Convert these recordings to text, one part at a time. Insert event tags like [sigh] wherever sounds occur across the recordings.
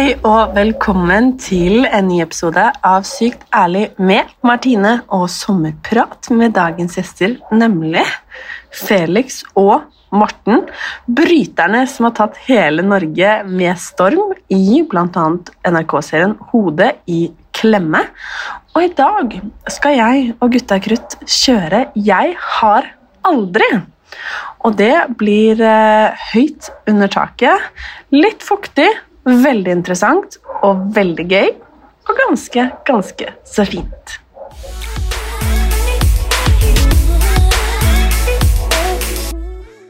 Hei og velkommen til en ny episode av Sykt ærlig med Martine og sommerprat med dagens gjester, nemlig Felix og Morten. Bryterne som har tatt hele Norge med storm i bl.a. NRK-serien Hodet i klemme. Og i dag skal jeg og gutta krutt kjøre Jeg har aldri. Og det blir eh, høyt under taket, litt fuktig, veldig interessant og veldig gøy. Og ganske, ganske så fint.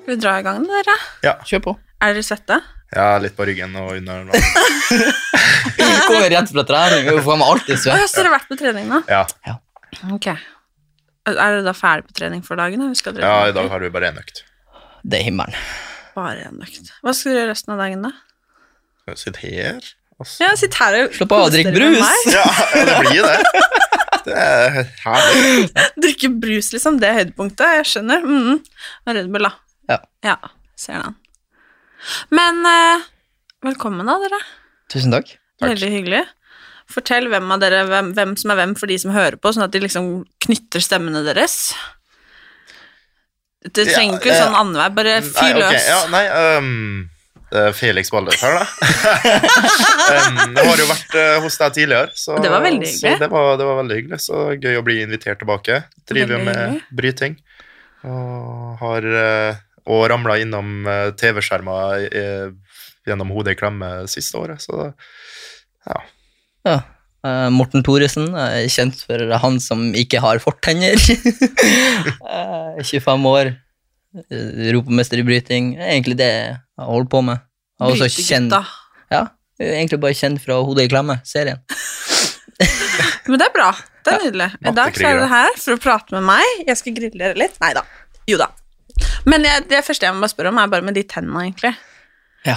Skal vi dra i gang, dere? Ja, kjør på. Er dere svette? Ja, litt på ryggen og under. [laughs] Vi kommer rett fra trening. Vi får med alltid svett. Har så dere har vært på trening nå? Ja. Ok. Er dere da ferdig på trening for dagen? ja, i dag har vi bare én økt. Det er himmelen. Bare en økt. Hva skal dere gjøre resten av dagen, da? Sitte her? Altså. Ja, Sitt her og Slå av og drikke drikk brus. Ja, ja, det blir det. Det er herlig. Drikke brus, liksom. Det er høydepunktet. Jeg skjønner. Mm. Og Red Bull, da. Ja. Ja, ser den. Men uh, velkommen, da, dere. Tusen takk. Veldig hyggelig. Fortell hvem av dere, hvem, hvem som er hvem for de som hører på, sånn at de liksom knytter stemmene deres. Det Ja, trenger ikke eh, sånn annenhver, bare fyr Nei, ok. Ja, nei, um, Felix Baldes her, da. [laughs] jeg har jo vært uh, hos deg tidligere, så, Det var veldig så hyggelig. det, var, det var veldig hyggelig. Så gøy å bli invitert tilbake. Driver Veldig med hyggelig. bryting. Og har uh, og ramla innom TV-skjermer gjennom hodet i klemme siste året, så ja. Ja. Eh, Morten Thoresen er kjent for han som ikke har fortenner. [laughs] Eh, 25 år, eh, europamester i bryting. Det er egentlig det jeg holder på med. Brytegutta. ja, egentlig bare kjent fra Hodet i klemme, serien. [laughs] Men det er bra. Det er nydelig. I dag så er mattekrigere. her for å prate med meg. Jeg skal grille dere litt. Nei da. Jo da. Men jeg, det første jeg må spørre om, er bare med de tennene, egentlig. Ja.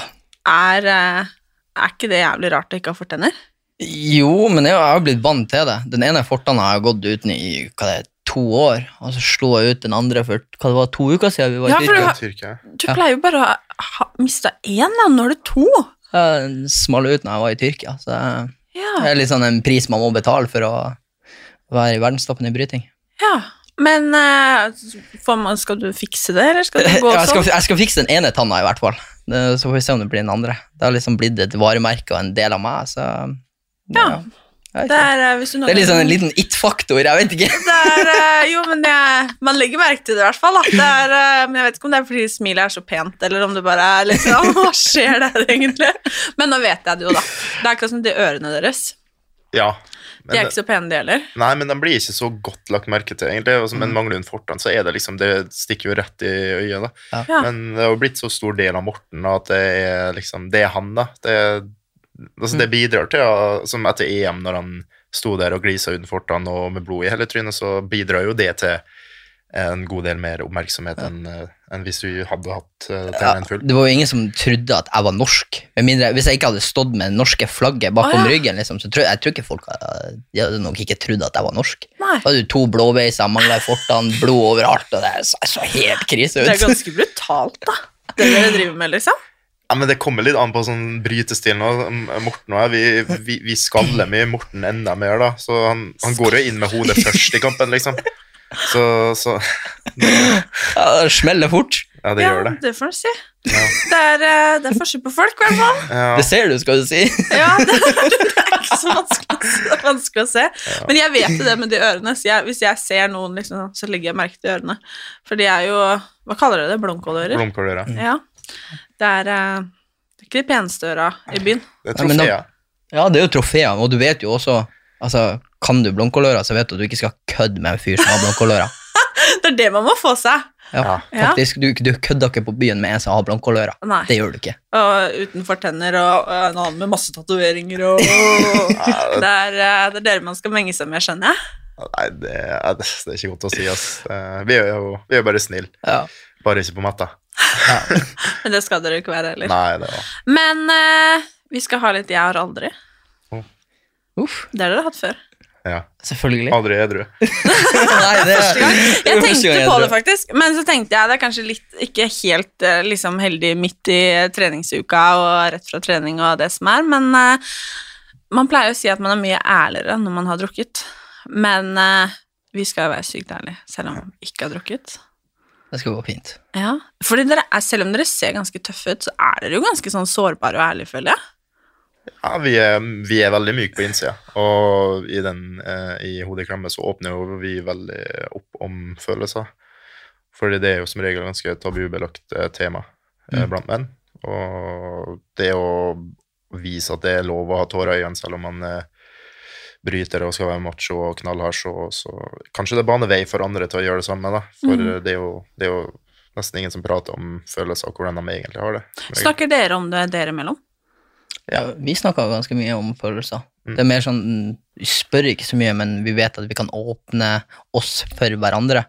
Er, eh, er ikke det jævlig rart å ikke ha fortenner? Jo, men jeg har blitt vant til det. Den ene fortanna har jeg gått uten i hva det er, to år, og så slo jeg ut den andre for hva det var, to uker siden vi var Ja, i for du Tyrkia. har- Tyrkia. Du Ja. pleier jo bare å ha mista én, da. Nå er det to. Jeg smalt ut når jeg var i Tyrkia, så det Ja. er litt sånn en pris man må betale for å være i verdenstoppen i bryting. ja. Men eh, får man, skal du fikse det, eller skal det [laughs] gå Ja, jeg, skal, sånn? jeg skal fikse den ene tanna, i hvert fall. Det, så får vi se om det blir den andre. Det har liksom blitt et varemerke og en del av meg, så Ja. vet Det er, eh, hvis du Det er litt sånn en liten it-faktor, jeg vet ikke. [laughs] Det er, eh, jo, men jeg, man legger merke til det i hvert fall. [laughs] Er, eh, men jeg vet ikke om det er fordi smilet er så pent, eller om det bare er liksom [laughs] Hva skjer der, egentlig? Men nå vet jeg det jo, da. Det er akkurat som de ørene deres. Ja. De er ikke så pene, de heller. nei, men de blir ikke så godt lagt merke til, egentlig. Altså, Men mangler hun fortann, så er det liksom Det stikker jo rett i øyet, da. Ja. Men det har jo blitt så stor del av Morten at det er liksom Det er han, da. Det, altså, det bidrar til, ja, som etter EM, når han sto der og glisa uten fortann og med blod i hele trynet, så bidrar jo det til en god del mer oppmerksomhet enn en hvis du hadde hatt uh, Ja, tennene full. det var jo ingen som trodde at jeg var norsk. Med mindre, hvis jeg ikke hadde stått med det norske flagget bakom ah, ja. ryggen, liksom, så tror jeg, tror ikke folk hadde, de hadde nok ikke trodd at jeg var norsk. Nei. Da hadde du to blåveiser, mangla i fortann, blod overalt, og det så, så helt krise ut. Det er ganske brutalt, da. Det dere driver med, liksom. Ja, men Det kommer litt an på sånn brytestil nå. Morten og jeg, vi, vi, vi skaller mye Morten enda mer, da. Så han, han går jo inn med hodet først i kampen, liksom. Så, så Ja, det smeller fort. Ja, det gjør det. det får man si. Det, er, eh, det er forskjell på folk, i hvert fall. Ja. Det ser du, skal du si. Ja, det, [laughs] det er ikke så vanskelig, vanskelig å se. Men jeg vet jo det med de ørene, så jeg, hvis jeg ser noen, liksom, så legger jeg merke til ørene. For de er jo Hva kaller dere det? Blomkålører? Blomkålører. Ja. Det er, eh, det er ikke de peneste øra i byen. Det er trofeer. Ja, det er jo trofeer, og du vet jo også Altså, Kan du blomkåløra, så vet du at du ikke skal kødde med en fyr som har blomkåløra. [laughs] Det er det man må få seg. Ja, Ja. faktisk, du, du kødder ikke på byen med en som har blomkåløra. Det gjør du ikke. Og utenfor tenner og og en annen med masse tatoveringer og [laughs] det, er, eh, det er dere man skal menge seg med, skjønner jeg. Nei, det er, det er ikke godt å si, ass. Eh, Vi er jo vi er bare snille. Ja. Bare ikke på matta. [laughs] Men det skal dere jo ikke være heller. Nei, det var Men eh, vi skal ha litt Jeg har aldri. Uff, Det har dere hatt før. Ja. selvfølgelig. Aldri edru. [laughs] Nei, det er, [laughs] Jeg tenkte på det, faktisk, men så tenkte jeg det er kanskje litt ikke helt eh, liksom, heldig midt i treningsuka og rett fra trening og det som er, men eh, man pleier å si at man er mye ærligere når man har drukket. Men eh, vi skal jo være sykt ærlige, selv om vi ikke har drukket. Det skal gå fint. Ja, fordi dere er, Selv om dere ser ganske tøffe ut, så er dere jo ganske sånn sårbare og ærlige, føler jeg. Ja, vi er, vi er veldig myke på innsida, og i, den, eh, i Hodet i klemme så åpner jo vi veldig opp om følelser. Fordi det er jo som regel ganske tabubelagt eh, tema eh, Mm. blant menn. Og det å vise at det er lov å ha tårer i øynene selv om man eh, bryter og skal være macho og knallhard, så, så kanskje det baner vei for andre til å gjøre det samme, da. For Mm. eh, det, er jo, det er jo nesten ingen som prater om følelser og hvordan de egentlig har det. Snakker dere om det dere imellom? Ja, vi snakker ganske mye om følelser. Mm. Det er mer sånn, Vi spør ikke så mye, men vi vet at vi kan åpne oss for hverandre.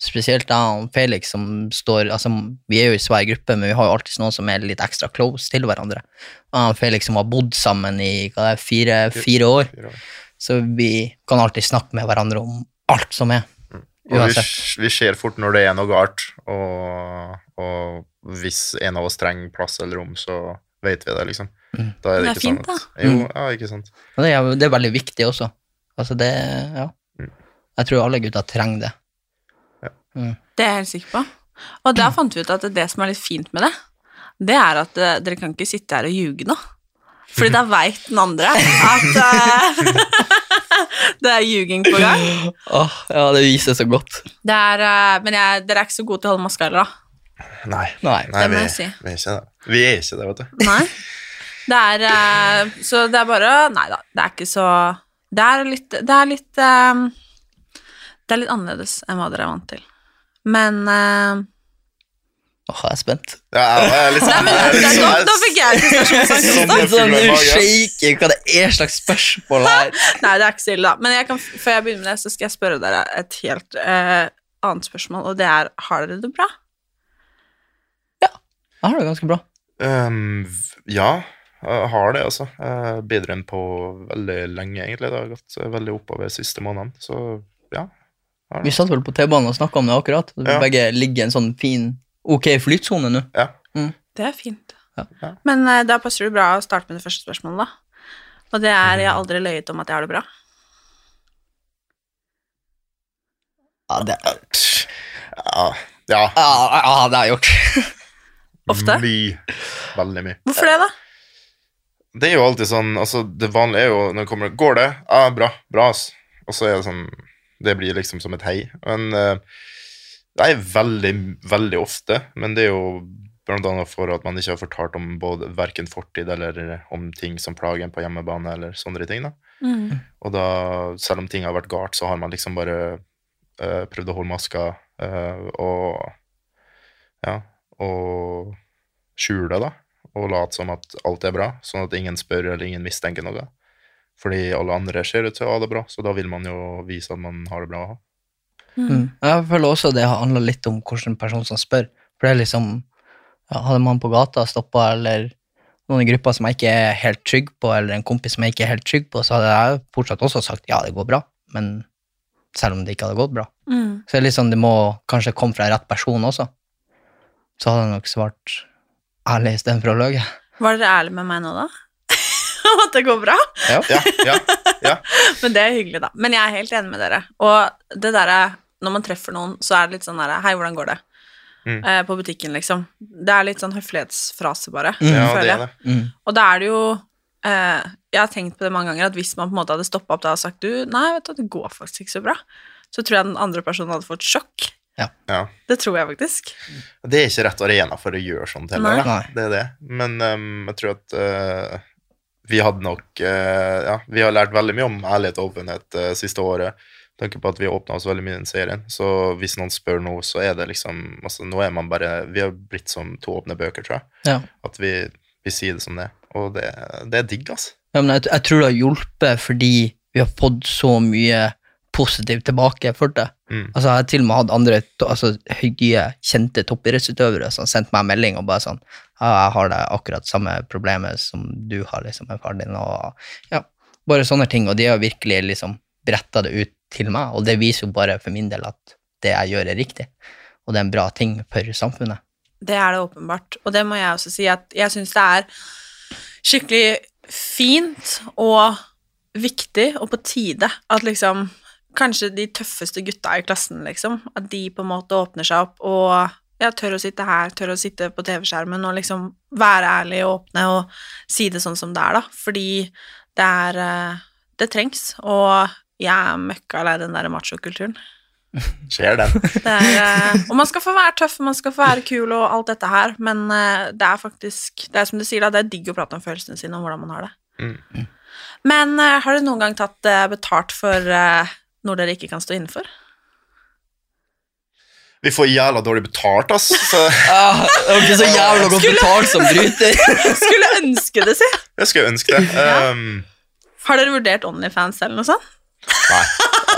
Spesielt da Felix som står altså Vi er jo i svær gruppe, men vi har jo alltid noen som er litt ekstra close til hverandre. Felix som har bodd sammen i hva det er, fire, fire år. Så vi kan alltid snakke med hverandre om alt som er. Og vi, vi ser fort når det er noe galt, og, og hvis en av oss trenger plass eller rom, så vet vi det, liksom. Mm. Da er det, Det er ikke fint, sant. Da. Jo, Mm. ja, ikke sant. Det er, det er veldig viktig også. Altså det, ja. Mm. Jeg tror alle gutter trenger det. Det er jeg helt sikker på. Og der fant vi ut at det som er litt fint med det, det er at eh, dere kan ikke sitte her og ljuge nå. Fordi da veit den andre at uh, [laughs] det er ljuging på gang. Åh, ja, det viser så godt. Det er, uh, men jeg, dere er ikke så gode til å holde maska heller, da. Nei, Nei. nei vi, si. vi er ikke det. Vi er ikke det, vet du. Nei. Det er uh, Så det er bare Nei da, det er ikke så Det er litt Det er litt Det er litt annerledes enn hva dere er vant til. Men Åh, jeg er spent. Ja, jeg er litt Nei, sånn men jeg er litt da, sånn- da fikk jeg ikke Sånn Sånn, du shaker hva det er slags spørsmål her. [laughs] Nei, det er ikke så ille, da. Men jeg kan, før jeg begynner med det, så skal jeg spørre dere et helt eh, annet spørsmål, og det er Har dere det bra? Jeg har det ganske bra. Um, ja, jeg har det, altså. Eh, Bedre enn på veldig lenge, egentlig. Det har gått eh, veldig oppover de siste månedene, så ja. Vi satt vel på T-banen og snakka om det akkurat. Ja. Begge ligger i en sånn fin, ok flytsone nå. Ja. Det er fint. Ja. Men uh, da passer det bra å starte med det første spørsmålet, da. Og det er Jeg har aldri løyet om at jeg har det bra. Ja, det, Ja, ja. ja, ja, det har jeg gjort. [laughs] Ofte? Mye. Veldig mye. Hvorfor det, da? Det er jo alltid sånn altså Det vanlige er jo når det kommer Går det? Ja, bra. Bra, ass. Og så er det sånn Det blir liksom som et hei. Men eh, er veldig, veldig ofte. Men det er jo annet for at man ikke har fortalt om både verken fortid eller om ting som plager en på hjemmebane, eller sånne ting. da. Mm. Og da, selv om ting har vært galt, så har man liksom bare øh, prøvd å holde maska øh, og Ja, og skjule da. Og late som at alt er bra, sånn at ingen spør eller ingen mistenker noe. Fordi alle andre ser ut til å ha det bra, så da vil man jo vise at man har det bra. Mm. Jeg føler også det handler litt om hvilken person som spør. For det er liksom ja, Hadde man på gata stoppa, eller noen i gruppa som jeg ikke er helt trygg på, eller en kompis som jeg ikke er helt trygg på, så hadde jeg fortsatt også sagt ja, det går bra, men selv om det ikke hadde gått bra. Mm. Så det er liksom, det må kanskje komme fra rett person også. Så hadde jeg nok svart ærlig istedenfor å løye. Var dere ærlige med meg nå, da? [laughs] Om at det går bra? Ja, ja, ja. [laughs] Men det er hyggelig, da. Men jeg er helt enig med dere. Og det derre når man treffer noen, så er det litt sånn derre Hei, hvordan går det? Mm. Eh, på butikken, liksom. Det er litt sånn høflighetsfrase, bare. Mm. Ja, føler det jeg. er det. Mm. Og da er det jo eh, Jeg har tenkt på det mange ganger, at hvis man på en måte hadde stoppa opp da og sagt du, nei, vet du, det går faktisk ikke så bra, så tror jeg den andre personen hadde fått sjokk. Ja. Det tror jeg faktisk. Det er ikke rett arena for å gjøre sånt heller. Nei. Det er det. Men um, jeg tror at uh, vi hadde nok uh, Ja, vi har lært veldig mye om ærlighet og åpenhet uh, siste året. Tenker på at vi åpna oss veldig mye i den serien. Så hvis noen spør nå, så er det liksom altså, Nå er man bare Vi har blitt som to åpne bøker, tror jeg. Ja. At vi, vi sier det som det. Og det, det er digg, altså. Ja, men jeg, jeg tror det har hjulpet fordi vi har fått så mye positivt tilbake for det. Mm. Altså, jeg har til og med hatt andre altså, høye, kjente toppidrettsutøvere som har sendt meg en melding og bare sånn ja, 'Jeg har det akkurat samme problemet som du har liksom, med faren din', og ja, bare sånne ting. Og de har virkelig liksom bretta det ut til meg, og det viser jo bare for min del at det jeg gjør, er riktig. Og det er en bra ting for samfunnet. Det er det åpenbart. Og det må jeg også si, at jeg syns det er skikkelig fint og viktig og på tide at liksom Kanskje de tøffeste gutta i klassen, liksom, at de på en måte åpner seg opp og ja, tør å sitte her, tør å sitte på TV-skjermen og liksom være ærlig og åpne og si det sånn som det er, da. Fordi det er eh, Det trengs. Og jeg er møkka lei den der machokulturen. [laughs] Skjer den. Det er, eh, og man skal få være tøff, man skal få være kul og alt dette her, men eh, det er faktisk Det er som du sier, da, det er digg å prate om følelsene sine og hvordan man har det. Mm. Men eh, har dere noen gang tatt betalt for noe dere ikke kan stå innenfor? Vi får jævla dårlig betalt, ass. Så [laughs] Ah, det var ikke så jævla godt betalt som bryter. [laughs] Skulle ønske det, si! jeg skulle ønske det. Um, Har dere vurdert Onlyfans eller noe sånt? Nei.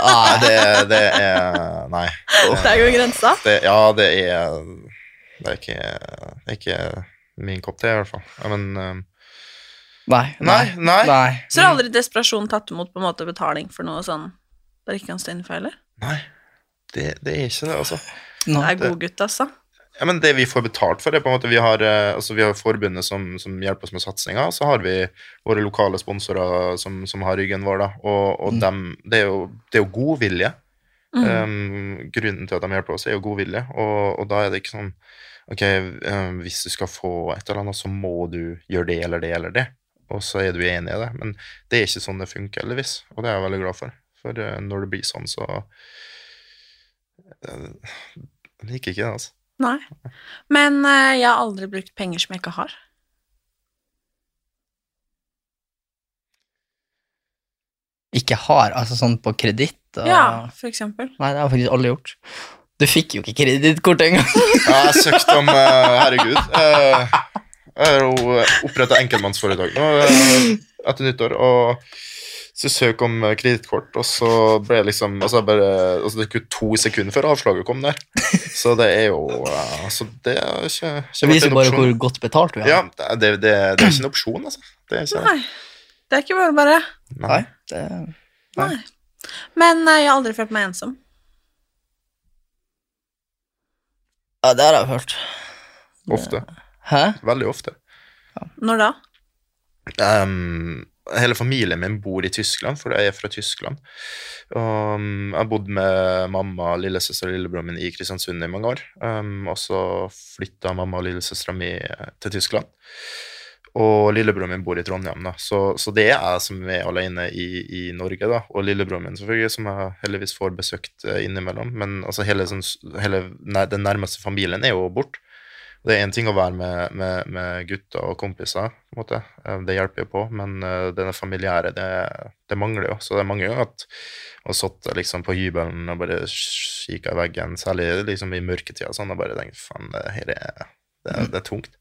nei, det, det er Nei. Der går grensa. Det, ja, det er Det er ikke, det er ikke min kopp te, i hvert fall. Men um, Nei. Nei, nei. nei. Så har aldri desperasjon tatt imot på en måte betaling for noe sånn dere ikke kan stå innenfor heller? Nei. Det, det er ikke det, altså. Det er god gutt, altså. Ja, men Det vi får betalt for, er på en måte Vi har, eh, altså vi har forbundet som, som hjelper oss med satsinga. Så har vi våre lokale sponsorer som, som har ryggen vår. da Og, og dem, det, er jo, det er jo godvilje. Mm. Um, grunnen til at de hjelper oss, er jo godvilje. Og, og da er det ikke sånn Ok, um, hvis du skal få et eller annet, så må du gjøre det eller det eller det. Og så er du enig i det. Men det er ikke sånn det funker, heldigvis. Og det er jeg veldig glad for. For eh, når det blir sånn, så eh, Jeg liker ikke det, altså. Nei. Men eh, jeg har aldri brukt penger som jeg ikke har. Ikke har, altså sånn på kreditt. og- Ja, for eksempel. Nei, det har faktisk aldri gjort. Du fikk jo ikke kredittkort engang. [laughs] Ja, jeg søkte om eh, Herregud. eh, jeg har jo oppretta enkeltmannsforetak nå eh, etter nyttår, og så søk om eh, kredittkort, og så ble jeg liksom altså jeg bare, altså Det gikk jo to sekunder før avslaget kom der. Så det er jo eh, Altså, det er ikke, ikke Det viser bare hvor godt betalt vi har. Ja, det, det, det, det er ikke en opsjon, altså. Det er ikke. Nei. Det er ikke bare bare. Nei, det... Nei. Men eh, jeg har aldri følt meg ensom. ja, det har jeg hørt. Ofte. Hæ? Veldig ofte. Når da? Ehm, hele familien min bor i Tyskland, for jeg er fra Tyskland. Um, jeg har bodd med mamma, lillesøster og lillebroren min i Kristiansund i mange år. Um, og så flytta mamma og lillesøstera mi til Tyskland. Og lillebroren min bor i Trondheim, da. Så, så det er jeg som er alene i, i Norge, da. Og lillebroren min, selvfølgelig, som jeg heldigvis får besøkt eh, innimellom. Men altså, hele, sånn, hele den nærmeste familien er jo borte. Det er én ting å være med, med, med gutter og kompiser, på en måte. Eh, det hjelper jo på, men eh, denne familiære, det, det mangler jo. Så det er mange ganger at man satt liksom på hybelen og bare kikka i veggen, særlig liksom i mørketida, sånn, og bare tenkt faen, det det, er- det er tungt.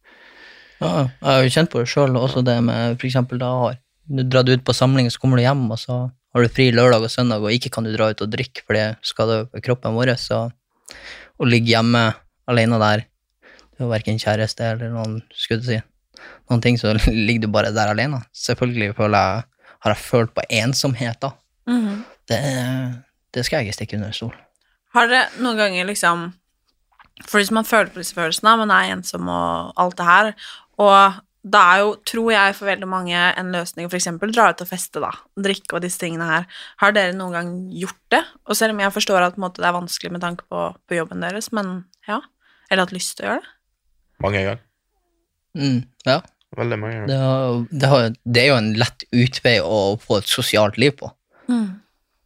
Ja, jeg har jo kjent på det sjøl, også det med eksempel da har du dratt ut på samling, så kommer du hjem, og så har du fri lørdag og søndag, og ikke kan du dra ut og drikke, for det skader kroppen vår. Så å ligge hjemme alene der, er verken kjæreste eller noen, skulle si, noen ting, så [laughs] ligger du bare der alene. Selvfølgelig jeg, har jeg følt på ensomhet, da. Mhm. Det, det skal jeg ikke stikke under stol. Har dere noen ganger liksom For hvis man føler på disse følelsene, man er ensom og alt det her, og da er jo, tror jeg, for veldig mange en løsning å eksempel dra ut og feste, da, drikke og disse tingene her. Har dere noen gang gjort det? Og selv om jeg forstår at måte, det er vanskelig med tanke på, på jobben deres, men ja, eller hatt lyst til å gjøre det? Mange ganger. Mm, ja. Veldig mange ganger. Det, har, det, har, det er jo en lett utvei å få et sosialt liv på. Mm.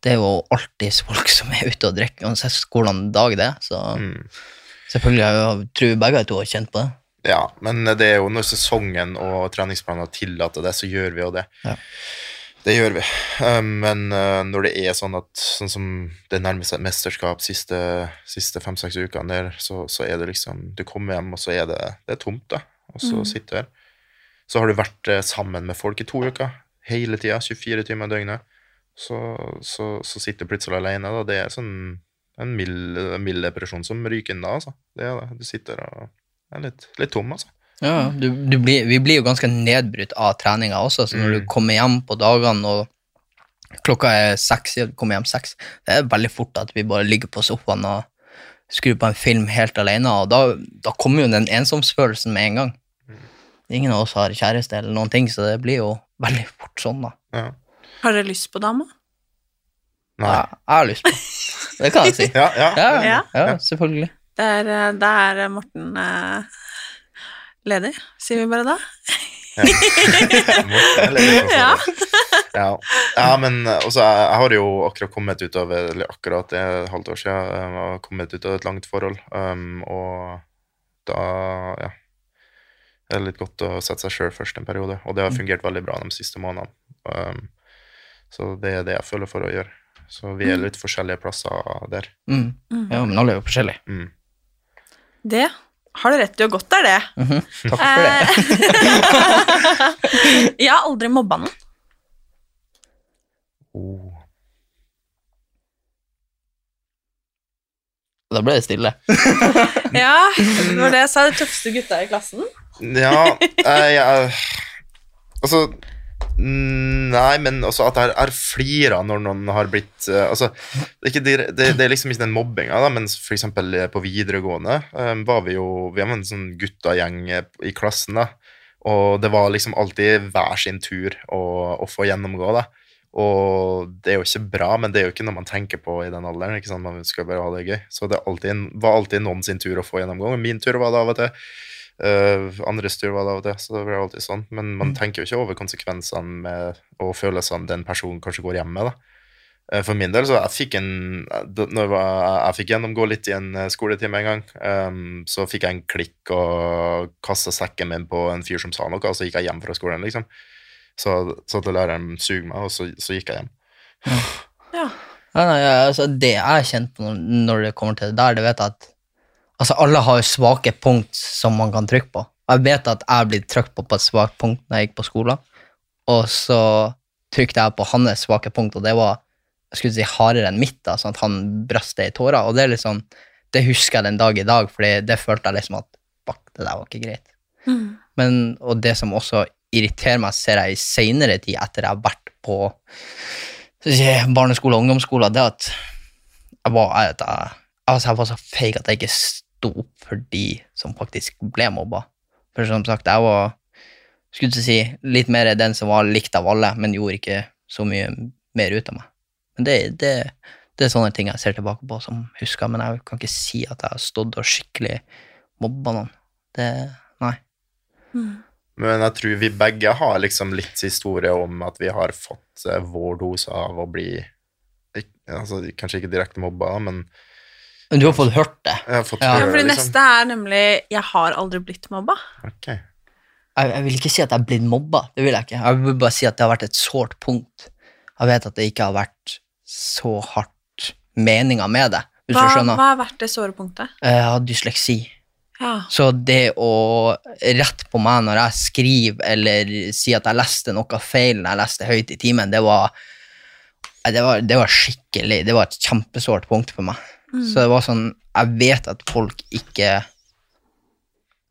Det er jo alltid folk som er ute og drikker, uansett hvordan dag det er. Så Mm. selvfølgelig har jeg, tror begge to har kjent på det. Ja, men det er jo når sesongen og treningsplanene tillater det, så gjør vi jo det. Ja. Det gjør vi. Um, men uh, når det er sånn at sånn som det nærmer seg et mesterskap siste, siste fem-seks ukene der, så, så er det liksom Du kommer hjem, og så er det, det er tomt, da. Og så Mm. sitter du her. Så har du vært eh, sammen med folk i to uker. Hele tida. 24 timer i døgnet. Så, så, så sitter du plutselig alene. Da. Det er sånn en mild, mild depresjon som ryker inn da, altså. Det er det. Du sitter og er litt, litt tom, altså. Ja, du, du blir, vi blir jo ganske nedbrutt av treninga også, så når Mm. du kommer hjem på dagene og klokka er seks, ja, du kommer hjem seks, det er veldig fort at vi bare ligger på sofaen og skrur på en film helt alene, og da, da kommer jo den ensomsfølelsen med en gang. Ingen av oss har kjæreste eller noen ting, så det blir jo veldig fort sånn, da. Ja. Har dere lyst på dame? Nei. Ja, jeg har lyst på. Det kan jeg si. [laughs] Ja, ja. Ja, Ja. ja, selvfølgelig. Det er, eh, Morten eh, ledig, sier vi bare da. Ja. ja. ja, men også, jeg, jeg har jo akkurat kommet ut av Eller akkurat det er et halvt år siden. Jeg har kommet ut av et langt forhold, um, og da Ja. Det er litt godt å sette seg sjøl først en periode, og det har fungert veldig bra de siste månedene. Um, så det er det jeg føler for å gjøre. Så vi er litt forskjellige plasser der. Mm. Ja, men alle er jo forskjellige. Mm. Det har du rett i, og godt er det. Mhm. Takk for det. Eh, [laughs] jeg har aldri mobba noen. Oh. Da ble det stille. [laughs] Ja, det var det jeg sa, de tøffeste gutta i klassen. Ja, jeg, jeg Altså mm, Nei, men også at jeg har flira når noen har blitt uh, Altså, det er, ikke, det, det er liksom ikke den mobbinga, da, men eksempel eh, på videregående um, var vi jo Vi var en sånn guttagjeng i klassen, da, og det var liksom alltid hver sin tur å, å få gjennomgå, da. Og det er jo ikke bra, men det er jo ikke noe man tenker på i den alderen. ikke sant? Man skal bare ha det gøy. Så det er alltid, var alltid noen sin tur å få gjennomgå. Min tur var det av og til. Uh, andre det av det. Så det blir alltid sånn. Men man tenker jo ikke over konsekvensene med, og følelsene den personen kanskje går hjem med. da. Eh, For min del, så jeg fikk en når jeg, jeg fikk gjennomgå litt i en eh, skoletime en gang. um, så fikk jeg en klikk og kasta sekken min på en fyr som sa noe, og så gikk jeg hjem fra skolen, liksom. Så, satt at læreren suger meg, og så, så gikk jeg hjem. Ja. Ja, nei, nei, altså, det jeg kjenner på når, når det kommer til det der, det vet jeg at altså, alle har jo svake punkt som man kan trykke på. Jeg vet at jeg ble trykt på på et svakt punkt når jeg gikk på skolen, og så trykte jeg på hans svake punkt, og det var jeg skulle si hardere enn mitt, da, sånn at han brøste i tårer. Og det er liksom, det husker jeg den dag i dag, for det følte jeg liksom at fuck, det der var ikke greit. Mm. Men, og det som også irriterer meg, ser jeg i senere tid, etter jeg har vært på si, barneskole og ungdomsskole, det at jeg var, jeg, jeg, altså jeg var så feig at jeg ikke sto opp for de som faktisk ble mobba. For som sagt, jeg var skulle si, litt mer den som var likt av alle, men gjorde ikke så mye mer ut av meg. Men det, det, det er sånne ting jeg ser tilbake på som husker, men jeg kan ikke si at jeg har stått og skikkelig mobba noen. Det, nei. Men jeg tror vi begge har liksom litt historie om at vi har fått eh, vår dose av å bli altså, Kanskje ikke direkte mobba, men Men du har fått hørt det. jeg har fått Ja. Ja, for det liksom. neste er nemlig 'jeg har aldri blitt mobba'. Okay. jeg, jeg vil ikke si at jeg er blitt mobba, det vil jeg ikke. Jeg vil bare si at det har vært et sårt punkt. Jeg vet at det ikke har vært så hardt meninga med det, hvis Hva, du skjønner. hva har vært det såre punktet? Jeg har dysleksi. Ja. Så det å rette på meg når jeg skriver, eller si at jeg leste noe feil når jeg leste høyt i timen, det var, det var, det var skikkelig Det var et kjempesårt punkt for meg. Så det var sånn Jeg vet at folk ikke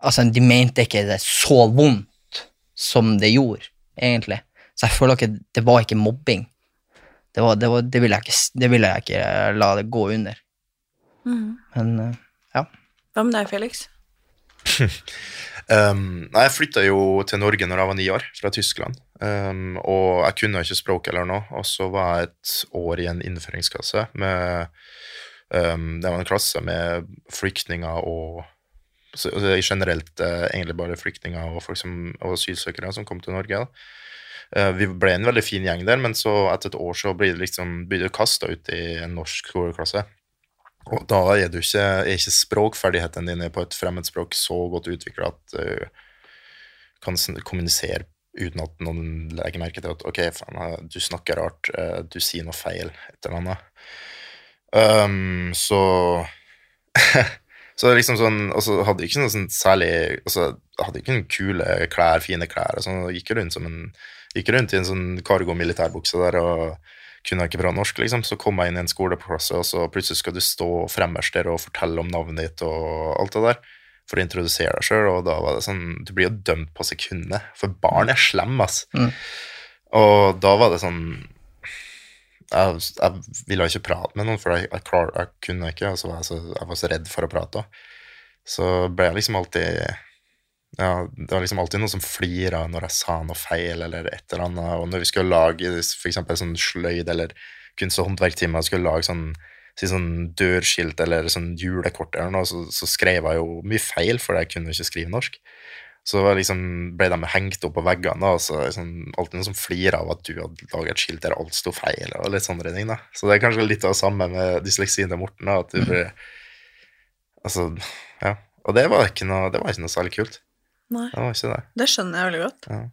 Altså, de mente ikke det så vondt som det gjorde, egentlig. Så jeg føler ikke Det var ikke mobbing. Det, var, det, var, det, ville jeg ikke, det ville jeg ikke la det gå under. Mm. Men eh, ja. Hva med deg, Felix? [laughs] Um, nei, jeg flytta jo til Norge når jeg var ni år, fra Tyskland. Um, og jeg kunne ikke språk eller noe. Og så var jeg et år i en innføringsklasse med um, Det var en klasse med flyktninger og så, altså, Generelt uh, egentlig bare flyktninger og som, og asylsøkere som kom til Norge. Eh, vi ble en veldig fin gjeng der, men så etter et år så blir det liksom, blir du kasta ut i en norsk skoleklasse. Og da er, du ikke, er ikke språkferdighetene dine på et fremmedspråk så godt utvikla at du kan kommunisere uten at noen legger merke til at ok, faen, eh, du snakker rart, du sier noe feil, et eller annet. Um, så [laughs] Så liksom sånn Og så hadde jeg ikke noe sånn særlig Altså, hadde ikke noen kule klær, fine klær og sånn, gikk rundt som en Gikk rundt i en sånn cargo-militærbukse der og kunne ikke bra norsk, liksom. Så kom jeg inn i en skoleklasse, og så plutselig skal du stå fremmerst der og fortelle om navnet ditt og alt det der for å introdusere deg sjøl, og da var det sånn Du blir jo dømt på sekundet, for barn er slemme, ass. Mm. Og da var det sånn jeg, jeg ville ikke prate med noen, for jeg, jeg, klar, jeg kunne ikke. Og så var jeg, så, jeg var så redd for å prate. Så ble jeg liksom alltid ja, Det var liksom alltid noen som flira når jeg sa noe feil, eller et eller annet. Og når vi skulle lage eksempel sånn sløyd eller kunst- og håndverktime, og skulle lage sånn, si sånn dørskilt eller sånn julekort eller noe, så, så skrev jeg jo mye feil, for jeg kunne ikke skrive norsk. Så liksom, ble de hengt opp på veggene, og så sånn, alltid noen som flirer av at du hadde laget et skilt der alt sto feil, og litt sånne ting. da. Så det er kanskje litt av det samme med dysleksien til Morten. da, at du blir, altså, ja. Og det var ikke noe, det var ikke noe særlig kult. Nei. Det var ikke det. Det skjønner jeg veldig godt. Ja.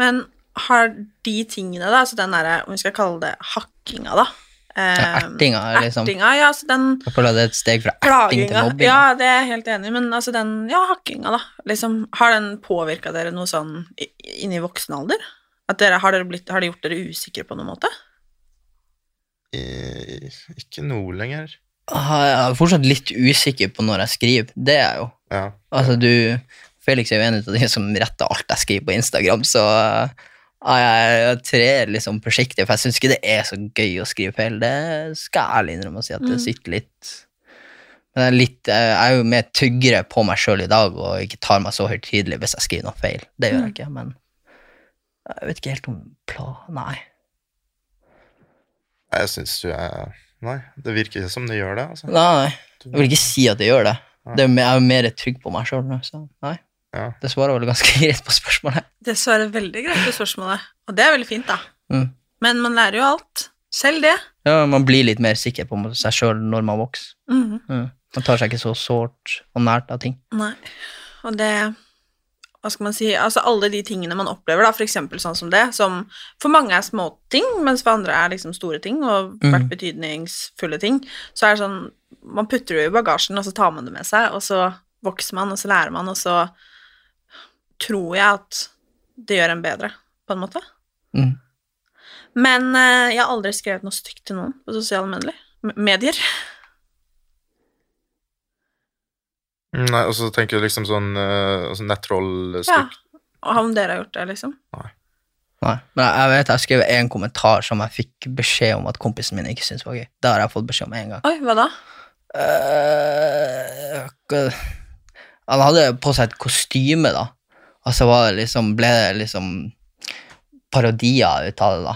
Men har de tingene, da, altså den derre, om vi skal kalle det hakkinga, da eh, ertinga, liksom. Ertinga, ja, altså den Jeg føler det er et steg fra erting til mobbing. Ja, det er jeg helt enig i, men altså den ja, hakkinga, da. Liksom, har den påvirka dere noe sånn Inni inn i voksen alder? At dere, har, dere blitt, har det gjort dere usikre på noen måte? I, ikke nå lenger. Ah, Jeg er fortsatt litt usikker på når jeg skriver. Det er jeg jo. Ja. Altså, du Felix er jo en av de som retter alt jeg skriver på Instagram, så jeg, jeg trer liksom forsiktig, for jeg syns ikke det er så gøy å skrive feil. Det skal jeg ærlig innrømme å si at det Mm. sitter litt Men jeg er, litt, jeg er jo mer tyggere på meg sjøl i dag og ikke tar meg så høytidelig hvis jeg skriver noe feil. Det gjør Mm. jeg ikke, men jeg vet ikke helt om plå, Nei. Jeg syns du er Nei, det virker ikke som det gjør det. altså. Nei, jeg vil ikke si at det gjør det. Det er, jeg er mer trygg på meg sjøl nå, så nei. Ja. Det svarer vel ganske [laughs] greit på spørsmålet. Det svarer veldig greit på spørsmålet, og det er veldig fint, da. Mm. Men man lærer jo alt. Selv det. Ja, Man blir litt mer sikker på seg sjøl når man vokser. Mhm. Mm. Man tar seg ikke så sårt og nært av ting. Nei. Og det Hva skal man si Altså alle de tingene man opplever, da, for eksempel sånn som det, som for mange er småting, mens for andre er liksom store ting, og vært mm. betydningsfulle ting, så er det sånn Man putter det i bagasjen, og så tar man det med seg, og så vokser man, og så lærer man, og så tror jeg at det gjør en bedre, på en måte. Mm. Men eh, jeg har aldri skrevet noe stygt til noen på sosiale medier. Medier. Nei, og så tenker du liksom sånn uh, sånn Ja. Og om dere har gjort det, liksom. Nei. Men jeg vet jeg skrev en kommentar som jeg fikk beskjed om at kompisen min ikke syntes var gøy. Det har jeg fått beskjed om en gang. Oi, hva da? Uh, han hadde på seg et kostyme, da. Og så var det liksom, ble det liksom parodier ut av det, da.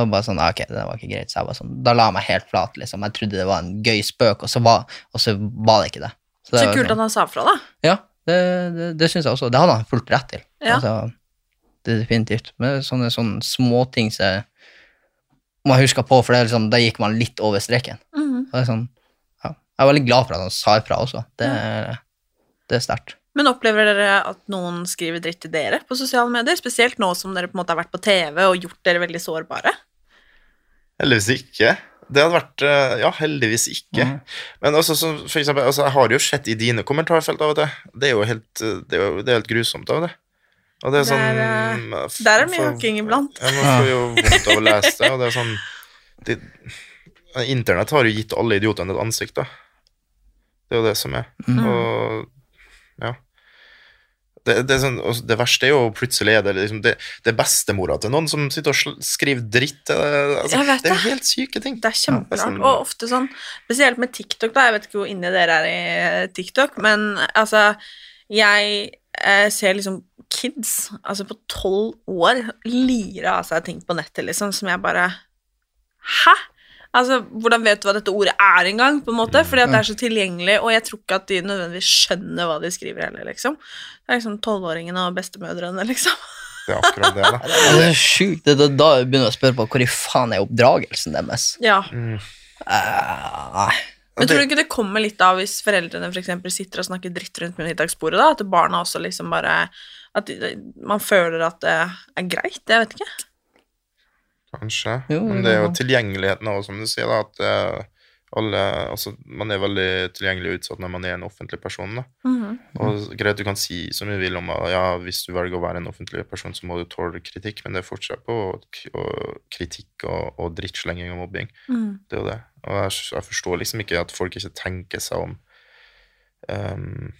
Og bare sånn, ok, det var ikke greit, så jeg var sånn, Da la jeg meg helt flat, liksom. Jeg trodde det var en gøy spøk, og så var, og så var det ikke det. Så det så kult sånn- at han sa fra, da. Ja, det, det, det syns jeg også. Det hadde han fullt rett til. Ja. Altså, det er definitivt. Med sånne, sånne småting som man husker på, for liksom, da gikk man litt over streken. Det er sånn, ja. Jeg er veldig glad for at han sa ifra også. Det er, det er sterkt. Men opplever dere at noen skriver dritt til dere på sosiale medier? Spesielt nå som dere på en måte har vært på TV og gjort dere veldig sårbare? Heldigvis ikke. Det hadde vært eh, Ja, heldigvis ikke. Mm. Men altså, så, for eksempel, altså, jeg har jo sett i dine kommentarfelt av og til. Det er jo helt, eh, det er jo, det er helt grusomt av og til. Og det er sånn eh, Der er mye hooking hakking iblant. Ja, man får jo vondt av å lese det, og det er [laughs] sånn det, Internett har jo gitt alle idiotene et ansikt, da. Det er jo det som er. Mm. Og ja. Det, det, er sånn, det verste er jo plutselig er det liksom det, det bestemora til noen som sitter og skriver dritt. eh, Altså, Jeg vet det er helt syke ting. Det er kjemperart. sånn- Og ofte sånn, spesielt med TikTok, da. Jeg vet ikke hvor inne dere er i eh, TikTok, men altså Jeg eh, ser liksom kids, altså på tolv år, lire av seg ting på nettet, liksom, som jeg bare Hæ? Altså, Hvordan vet du hva dette ordet er engang? på en måte, Fordi at det er så tilgjengelig, og jeg tror ikke at de nødvendigvis skjønner hva de skriver heller, liksom. Det er liksom tolvåringene og bestemødrene, liksom. Det er akkurat det, da. [laughs] Det er sjukt. Det, da, begynner jeg å spørre på hvor i faen er oppdragelsen deres? Ja. Mm. Eh. Men tror du ikke det kommer litt av hvis foreldrene for eksempel sitter og snakker dritt rundt middagsbordet, da? At barna også liksom bare At man føler at det er greit? Jeg vet ikke. Kanskje. Jo, Men det er jo tilgjengeligheten også, som du sier, da. At eh, alle Altså, man er veldig tilgjengelig og utsatt når man er en offentlig person, da. Mhm. Og greit, du kan si så mye vil om at ja, hvis du velger å være en offentlig person, så må du tåle kritikk, men det er fortsatt på og kritikk og, og drittslenging og mobbing. Mm. Det er jo det. Og jeg, jeg forstår liksom ikke at folk ikke tenker seg om um,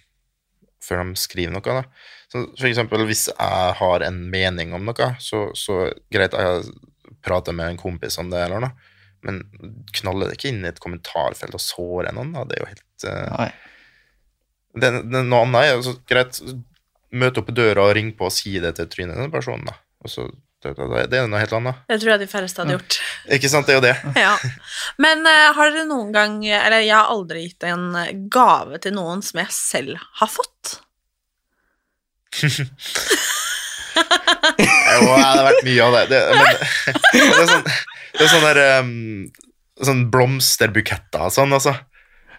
før de skriver noe. Da. Så for eksempel hvis jeg har en mening om noe, så, så greit, jeg prater med en kompis om det, eller noe, men knalle det ikke inn i et kommentarfelt og såre noen, da. Det er jo helt uh, Nei. det, det, Noe annet er jo så greit, møte opp på døra og ringe på og si det til trynet til den personen, da. Og så, det, det, det er noe helt annet. Det tror jeg de færreste hadde gjort. [laughs] Ikke sant, det er jo det. [laughs] Ja. Men uh, har dere noen gang Eller jeg har aldri gitt en gave til noen som jeg selv har fått. [laughs] Jo, det har vært mye av det. det [laughs] men, det er sånn, det er sånn der um, Sånn blomsterbuketter og sånn, altså.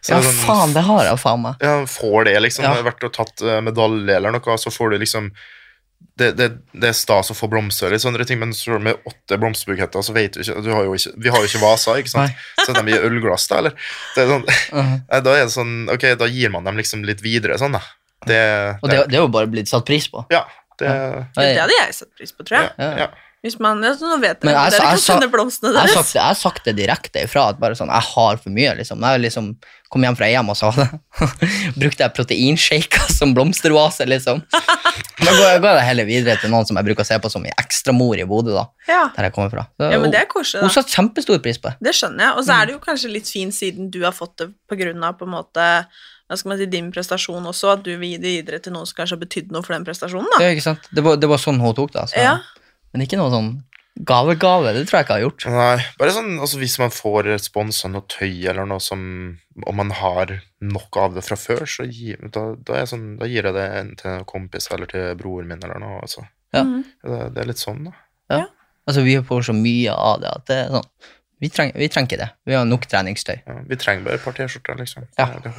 Så Ja, sånn- faen, det har jeg faen meg. Ja, får det, liksom. Ja. Har vært og tatt medalje eller noe, så får du liksom det, det, det er stas å få blomster, eller sånne ting, men med åtte blomsterbuketter, så vet du ikke, du har ikke Vi har jo ikke vaser, ikke sant? Så de gir ølglass, da, eller? Det er sånn, [laughs] uh -huh. da er det sånn Ok, da gir man dem liksom litt videre, sånn, da. Det, Og det, det er jo bare blitt satt pris på. Ja. Det, Det hadde jeg satt pris på, tror jeg. Ja. ja. Hvis man, ja, så nå vet Men dere, jeg, dere kan sende blomstene jeg, har deres. sagt, jeg har sagt det direkte ifra at bare sånn, jeg har for mye. liksom. Jeg liksom kom hjem fra EM og sa [laughs] det. brukte jeg proteinshaker som blomsteroase. liksom. Da går jeg, går jeg heller videre til noen som jeg bruker å se på som i ekstramor i Bodø. da, Ja. der jeg kommer fra. Så, ja, men det er hun, koselig, hun satte kjempestor pris på det. Det skjønner jeg. Og så er det jo kanskje litt fint siden du har fått det på grunn av på en måte hva skal man si, din prestasjon også, at du vil gi det videre til noen som kanskje har betydd noe for den prestasjonen. da. Ja, ikke sant? Det var, det var sånn hun tok det. altså. Ja. Men ikke noe sånn gave-gave. Det tror jeg ikke jeg har gjort. Nei, bare sånn altså hvis man får sponsa noe tøy eller noe som Om man har nok av det fra før, så gi, da, da, er jeg sånn, da gir jeg det til en kompis eller til broren min eller noe. Altså. Ja. Mhm. Det, det er litt sånn, da. Ja. Altså, Vi får så mye av det at det er sånn Vi trenger, vi trenger ikke det. Vi har nok treningstøy. Ja, vi trenger bare et par T-skjorter, liksom. Ja. Det,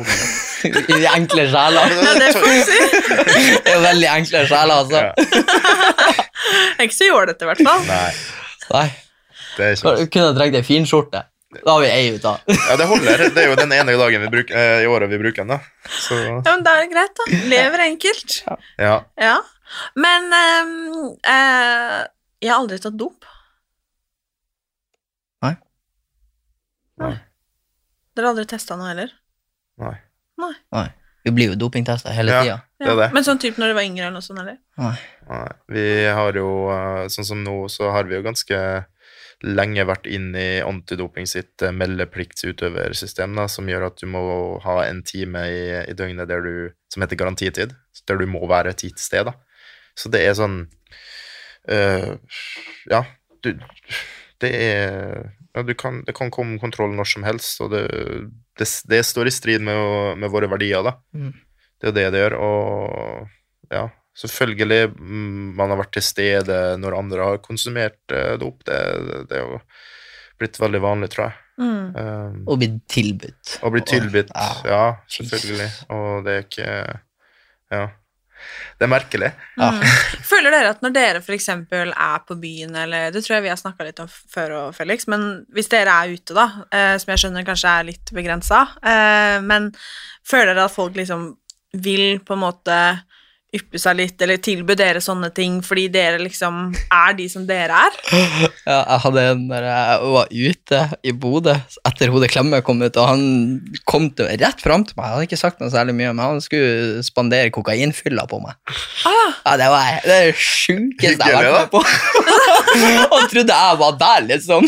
det. [laughs] De enkle sjeler. Ja, det får vi si. [laughs] Det er veldig enkle sjeler, altså. Det er ikke så jålete, i hvert fall. Nei, Nei. det er ikke Kunne kunne ha trengt ei finskjorte. Da har vi ei ut av. Ja, det holder. Det er jo den ene dagen vi bruker, eh, i året vi bruker den, da. Så Ja, men da er det greit, da. Lever enkelt. ja. Ja. Men ehm, eh, jeg har aldri tatt dop. Nei. Dere har aldri testa noe heller? Nei. Nei. Vi blir jo dopingtesta hele Ja. tida. Det er det. Men sånn type når du var yngre eller noe sånt, eller? Nei. Nei. Vi har jo, eh, sånn som nå, så har vi jo ganske lenge vært inn i antidoping sitt eh, meldepliktsutøversystem, da, som gjør at du må ha en time i, i døgnet der du, som heter garantitid, der du må være et gitt sted. Da. Så det er sånn øh, Ja, du, det er ja, du kan, Det kan komme kontroll når som helst, og det, det, det står i strid med, med våre verdier, da. Mm. Det er jo det det gjør, og ja, selvfølgelig mm, man har vært til stede når andre har konsumert eh, dop. Det, det er jo blitt veldig vanlig, tror jeg. Mm. Um, Og blitt tilbudt. og blitt tilbudt, Ja. ja, selvfølgelig. Og det er ikke Ja. Det er merkelig. Ja. Føler dere at når dere f.eks. er på byen, eller det tror jeg vi har snakka litt om før, og Felix, men hvis dere er ute, da, eh, som jeg skjønner kanskje er litt begrensa, eh, men føler dere at folk liksom vil på en måte yppe seg litt, eller tilby dere sånne ting fordi dere liksom er de som dere er? [laughs] Ja, jeg hadde en når jeg var ute i Bodø etter Hodet Klemme kom ut, og han kom til, rett fram til meg. Jeg hadde ikke sagt noe særlig mye, men han skulle spandere kokainfylla på meg. Ja, Det var det det sjukeste jeg har vært med på. [laughs] Han trodde jeg var der, liksom.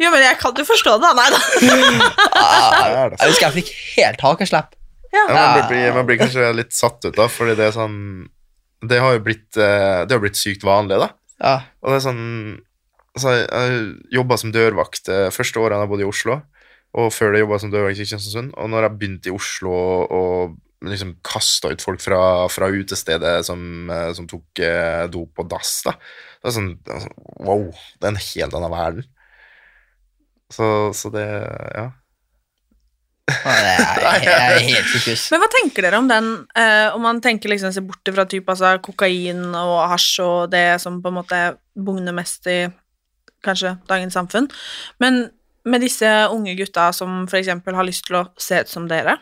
Jo, men jeg kan jo forstå det. Nei da. [laughs] Jeg husker jeg fikk helt hakeslepp. Ja, man, blir, man blir kanskje litt satt ut, da, fordi det er sånn Det har jo blitt, eh, det har blitt sykt vanlig, da. Ja. Og det er sånn altså, Jeg jobba som dørvakt eh, første året jeg bodde i Oslo, og før det jobba som dørvakt i Kristiansund. Og når jeg begynte i Oslo og liksom kasta ut folk fra, fra utestedet som, eh, som tok eh, dop og dass, da det er sånn, det er sånn Wow, det er en helt annen verden. Så, så det Ja. Ja, Det er, jeg er helt sykehus. Men hva tenker dere om den, eh, om man tenker liksom seg bort fra typ, altså, kokain og hasj og det som på en måte bugner mest i kanskje dagens samfunn, men med disse unge gutta som eksempel har lyst til å se ut som dere,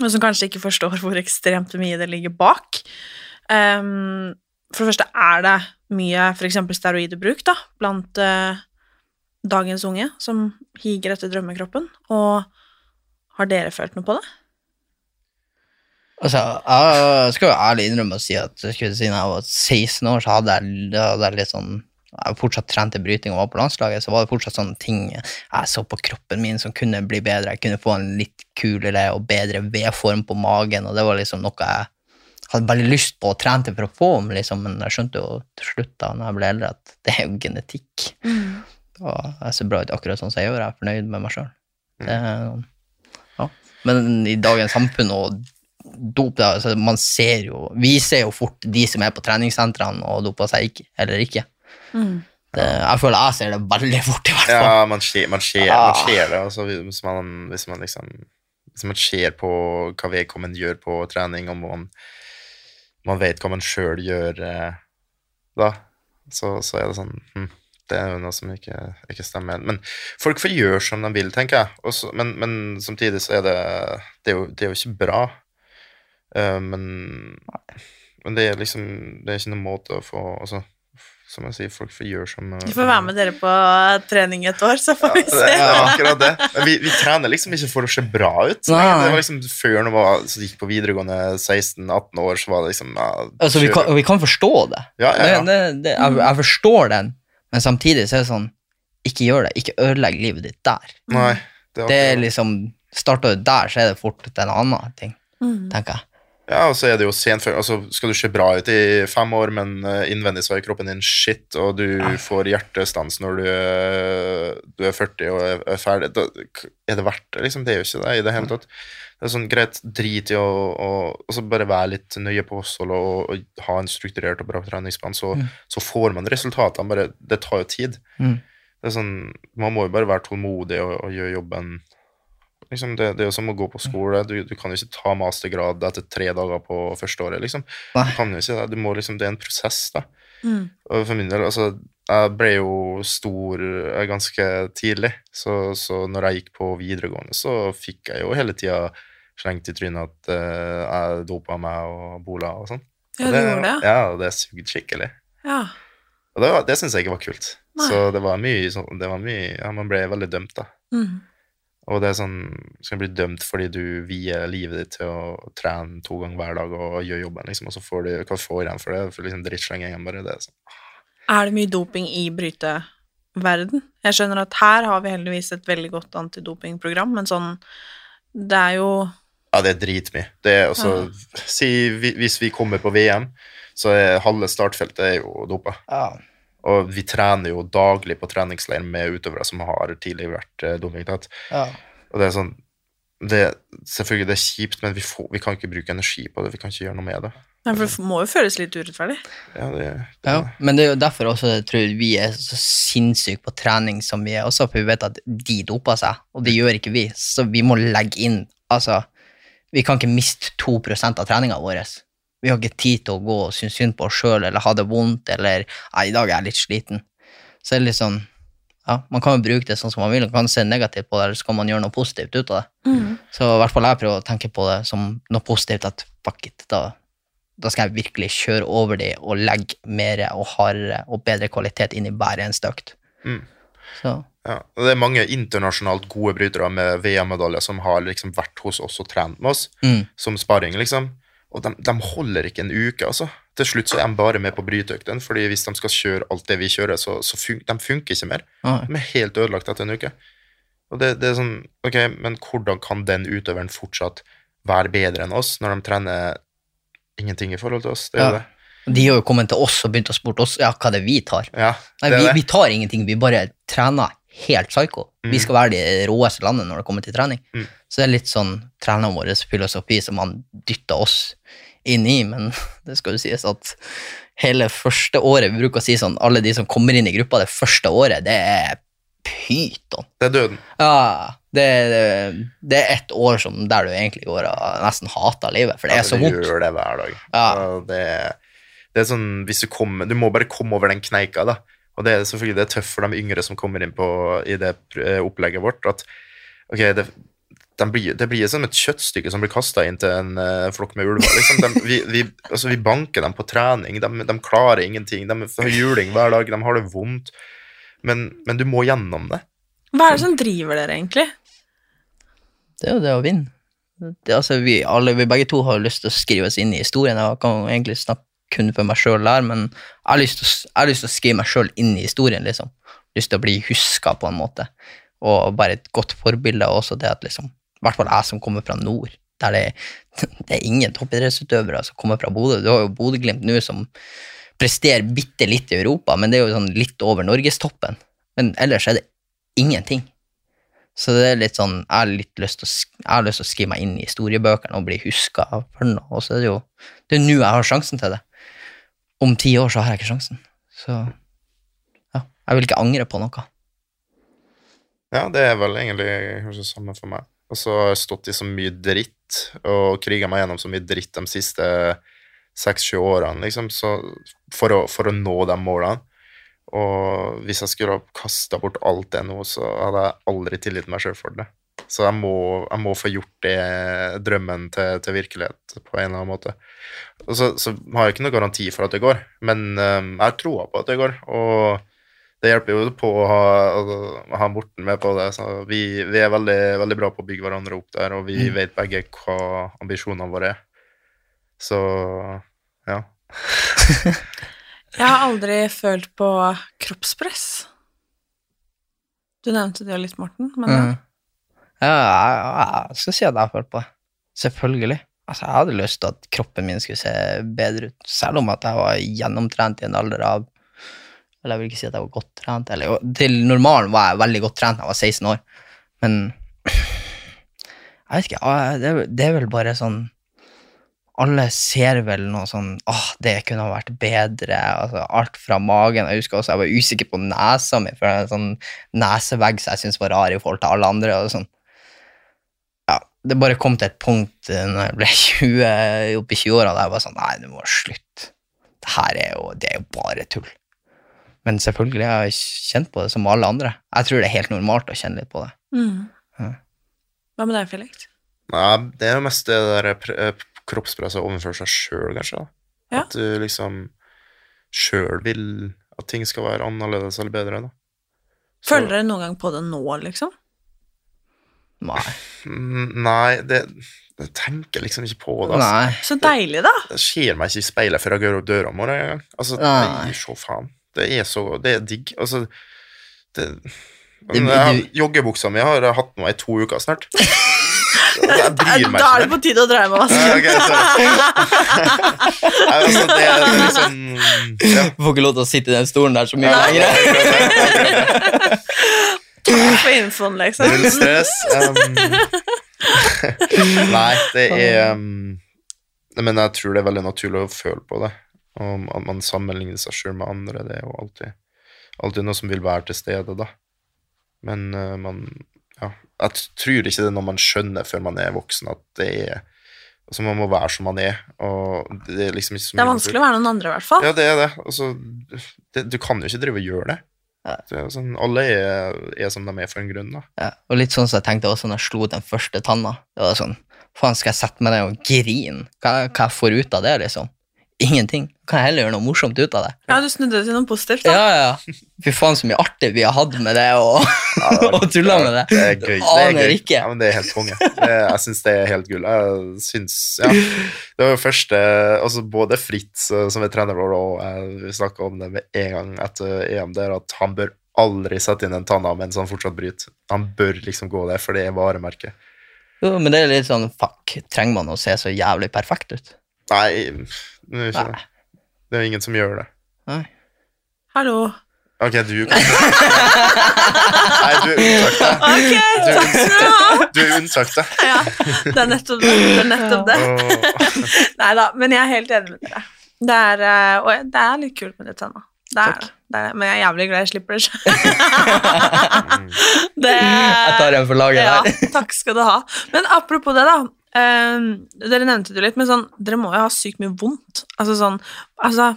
og som kanskje ikke forstår hvor ekstremt mye det ligger bak. um, for det første er det mye eksempel steroidebruk da, blant uh, dagens unge som higer etter drømmekroppen, og har dere følt noe på det? Altså, jeg skal jo ærlig innrømme å si at jeg skulle si, når jeg var 16 år, så hadde jeg, hadde jeg litt sånn jeg fortsatt trente bryting og var på landslaget, så var det fortsatt sånne ting jeg så på kroppen min som kunne bli bedre. Jeg kunne få en litt kulere og bedre V-form på magen, og det var liksom noe jeg hadde veldig lyst på trene til for å få, liksom, men jeg skjønte jo til slutt da når jeg ble eldre, at det er jo genetikk. Og jeg ser bra ut akkurat sånn som jeg gjør, jeg er fornøyd med meg sjøl. Ja. Men i dagens samfunn og dop, da, altså, man ser jo Vi ser jo fort de som er på treningssentrene og doper seg ikke, eller ikke. Det, jeg føler jeg ser det veldig fort, i hvert fall. Ja, man ser, man ser, Ah. man ser det. Altså, hvis, man, hvis man liksom Hvis man ser på hva vedkommende gjør på trening, og man, man vet hva man sjøl gjør eh, da, så, så er det sånn hm, Det er jo noe som ikke, ikke stemmer. Men folk får gjøre som de vil, tenker jeg. Også, men, men samtidig så er det Det er jo, det er jo ikke bra. Uh, men, men det er liksom Det er ikke noen måte å få altså, Som jeg sier, folk får gjøre som Vi får være med dere på trening et år, så får vi det se. er akkurat det. Men vi, vi trener liksom ikke for å se bra ut. Nei. Det var liksom Før når jeg gikk på videregående 16-18 år, så var det liksom ja, Altså, vi, kan, vi kan forstå det. Ja, ja, ja. det, det, det jeg, jeg forstår den, men samtidig så er det sånn Ikke gjør det. Ikke ødelegg livet ditt der. Nei, det er Det er liksom Starter du der, så er det fort en annen ting, Mm. tenker jeg. Ja, og så er det jo sent før altså, Skal du se bra ut i fem år, men eh, innvendig så er kroppen din shit, og du får hjertestans når du, er- du er 40 og er, er ferdig, da er det verdt det? Liksom, det er jo ikke det i det hele tatt. Det er sånn greit, drit i å og, og så bare være litt nøye på kosthold og, og ha en strukturert og bra treningsplan, så, så får man resultatene. Bare, det tar jo tid. Mm. Det er sånn, Man må jo bare være tålmodig og, og gjøre jobben liksom det, det er jo som å gå på skole. Du, du kan jo ikke ta mastergrad etter tre dager på første året. liksom. Nei. Du kan jo ikke det. Du må liksom, det er en prosess. da. Mm. Og for min del, altså, jeg ble jo stor eh, ganske tidlig, så, så når jeg gikk på videregående, så fikk jeg jo hele tida slengt i trynet at uh, jeg dopa meg og bola og sånn. Ja, Og du gjorde det? Ja, og det sugde skikkelig. Ja. Og det, var- det syns jeg ikke var kult. Nei. Så det var mye sånn det ja, Man ble veldig dømt, da. Mm. Og det er sånn Skal bli dømt fordi du vier livet ditt til å trene to ganger hver dag og gjøre jobben, liksom, og så får du hva får igjen for det? For liksom drittslengingen bare det sånn. Er det mye doping i bryteverden? Jeg skjønner at her har vi heldigvis et veldig godt antidopingprogram, men sånn Det er jo Ja, det er dritmye. Det er også Si hvis vi kommer på VM, så er halve startfeltet er jo dopa. Ja. Og vi trener jo daglig på treningsleir med utøvere som har tidligere vært eh, dopingtatt. Ja. Og det er sånn det, Selvfølgelig det er kjipt, men vi, får, vi kan ikke bruke energi på det. Vi kan ikke gjøre noe med det. Nei, for Det må jo føles litt urettferdig. Ja, det, det, Ja, men det er jo derfor også jeg tror vi er så sinnssyke på trening som vi er også, for vi vet at de doper seg, og det gjør ikke vi, så vi må legge inn Altså, vi kan ikke miste 2% av treninga vår. Vi har ikke tid til å gå og synes synd på oss sjøl eller ha det vondt eller Nei, i dag er jeg litt sliten. Så det er litt sånn Ja, man kan jo bruke det sånn som man vil, man kan se negativt på det, eller så kan man gjøre noe positivt ut av det. Så i hvert fall jeg prøver å tenke på det som noe positivt, at fuck it, da da skal jeg virkelig kjøre over de og legge mer og hardere og bedre kvalitet inn i hver eneste økt. Mm. Så Ja, og det er mange internasjonalt gode brytere med VM-medaljer som har liksom vært hos oss og trent med oss, Mm. som sparring, liksom. Og de, de holder ikke en uke, altså. Til slutt så er de bare med på bryteøkten, fordi hvis de skal kjøre alt det vi kjører, så, så fun de funker ikke mer. Nei. De er helt ødelagt etter en uke. Og det, det er sånn, ok, men hvordan kan den utøveren fortsatt være bedre enn oss, når de trener ingenting i forhold til oss? Det er Ja. det. De har jo kommet til oss og begynt å spørre oss ja, hva det er vi tar. Ja, det Nei, vi, vi tar ingenting, vi bare trener helt psyko. Mm. Vi skal være de råeste landet når det kommer til trening. Mm. Så det er litt sånn treneren vår filosofi som han dytter oss inn i, men [laughs] det skal jo sies at hele første året, vi bruker å si sånn, alle de som kommer inn i gruppa det første året, det er pyton. Det er døden. Ja, det, det, det er ett år som der du egentlig går og nesten hater livet, for det Ja, er så men vondt. Du gjør det hver dag. Ja. Det, det er sånn, hvis du kommer, du må bare komme over den kneika, da. Og det er selvfølgelig det er tøft for de yngre som kommer inn på, i det eh, opplegget vårt, at ok, det, de blir, det blir som et kjøttstykke som blir kasta inn til en uh, flokk med ulver. Liksom. De, vi, vi, altså, vi banker dem på trening, de, de klarer ingenting. De har juling hver dag, de har det vondt. Men, men du må gjennom det. Hva er det som driver dere, egentlig? Det er jo det å vinne. Det, altså, vi, alle, vi begge to har lyst til å skrive oss inn i historien. Jeg kan egentlig snakke kun for meg sjøl der, men jeg har lyst til, å- skrive meg sjøl inn i historien. liksom. Lyst til å bli huska på en måte. Og bare et godt forbilde også det at liksom, i hvert fall jeg som kommer fra nord, der det, [laughs] det er ingen toppidrettsutøvere som kommer fra Bodø. Du har jo Bodø-Glimt nå som presterer bitte litt i Europa, men det er jo sånn litt over norgestoppen. Men ellers er det ingenting. Så det er litt sånn, jeg har litt lyst til å, lyst til å skrive meg inn i historiebøkene og bli huska for noe. Og så er det jo det er nå jeg har sjansen til det. Om ti år så har jeg ikke sjansen. Så ja, jeg vil ikke angre på noe. Ja, det er vel egentlig kanskje det samme for meg. Og så har jeg stått i så mye dritt og kriga meg gjennom så mye dritt de siste seks-sju årene, liksom, så for, å, for å nå de målene. Og hvis jeg skulle ha kasta bort alt det nå, så hadde jeg aldri tilgitt meg sjøl for det. Så jeg må, jeg må få gjort det drømmen til, til virkelighet på en eller annen måte. Og så, så har jeg ikke noe garanti for at det går, men um, jeg har troa på at det går. Og det hjelper jo på å ha, å ha Morten med på det. Så vi, vi er veldig, veldig bra på å bygge hverandre opp der, og vi Mm. vet begge hva ambisjonene våre er. Så ja. [laughs] Jeg har aldri følt på kroppspress. Du nevnte det jo litt, Morten, men Mm. Ja, jeg, jeg skal si at jeg har følt på det. Selvfølgelig. Altså, jeg hadde lyst til at kroppen min skulle se bedre ut, selv om at jeg var gjennomtrent i en alder av Eller jeg vil ikke si at jeg var godt trent. Eller, til normalen var jeg veldig godt trent da jeg var 16 år, men jeg vet ikke, det, det er vel bare sånn alle ser vel noe sånn åh, det kunne ha vært bedre. altså Alt fra magen. Jeg husker også jeg var usikker på nesa mi, for det er en sånn nesevegg som jeg syntes var rar i forhold til alle andre. og sånn. Det bare kom til et punkt eh, når jeg ble [laughs] 20, oppe i 20-åra der jeg var sånn Nei, du må slutte. Det her er jo, det er jo bare tull. Men selvfølgelig jeg har jeg kjent på det som alle andre. Jeg tror det er helt normalt å kjenne litt på det. mm. Ja. Hva med deg, Felix? Nei, det er jo mest det der eh, kroppspresset overfor seg sjøl, kanskje. da. Ja. At du liksom sjøl vil at ting skal være annerledes eller bedre. da. Så- Føler dere noen gang på det nå, liksom? Nei. Mm, Nei, det, jeg tenker liksom ikke på det. Altså. Nei. Så deilig, da! Det ser meg ikke i speilet før jeg går opp døra om morgenen engang. Altså, Nei. så faen. Det er så Det er digg. Altså det, Det- Men jeg Joggebuksa mi har jeg hatt nå i to uker snart. [laughs] Jeg bryr meg Da er det på tide å dreie hjem og. [laughs] Nei, altså, det er liksom ja. Får ikke lov til å sitte i den stolen der så mye lenger. [laughs] Takk for infoen, liksom. Null stress. Um, [laughs] nei, det er um, Men jeg tror det er veldig naturlig å føle på det. Og at man sammenligner seg sjøl med andre, det er jo alltid, alltid noe som vil være til stede, da. Men uh, man Ja. Jeg tror ikke det er noe man skjønner før man er voksen, at det er Altså, man må være som man er, og det er liksom ikke så Det er vanskelig å være noen andre, i hvert fall. Ja, det er det. Altså, det, du kan jo ikke drive og gjøre det. Ja. sånn, alle er, er som de er for en grunn, da. Ja, og litt sånn som jeg tenkte også når jeg slo den første tanna. Det var sånn, faen skal jeg sette meg ned og grine? Hva, hva jeg får ut av det, liksom? Ingenting. Kan jeg heller gjøre noe morsomt ut av det. Ja, du snudde det til noe positivt, da. Ja, ja. Fy faen, så mye artig vi har hatt med det, og, [laughs] og tulla med det. Det er gøy. Det er Aner gøy. ikke. Ja, men det er helt konge. Jeg syns det er helt gull. Jeg syns, ja. Det var jo første altså Både Fritz, eh, som er trener vår, og jeg, vi snakka om det med en gang etter EM, det er at han bør aldri sette inn en tanna mens han fortsatt bryter. Han bør liksom gå der, for det er varemerket. Jo, men det er litt sånn, fuck, trenger man å se så jævlig perfekt ut? Nei, det er jo Nei. det. Det er ingen som gjør det. Nei. Hallo. Ok, du kan [laughs] Nei, du er det. Ok, Du, takk skal du ha. du er unntaket. Ja, det er nettopp det. det, er nettopp det. Og- Nei da, men jeg er helt enig med dere. Det er, eh, og jeg- det er litt kult med de tenna. Det er, det. det er, men jeg er jævlig glad jeg slipper det selv. [laughs] Jeg tar en for laget Ja, takk skal du ha. Men apropos det, da. Eh, dere nevnte det litt, men sånn, dere må jo ha sykt mye vondt. Altså sånn altså,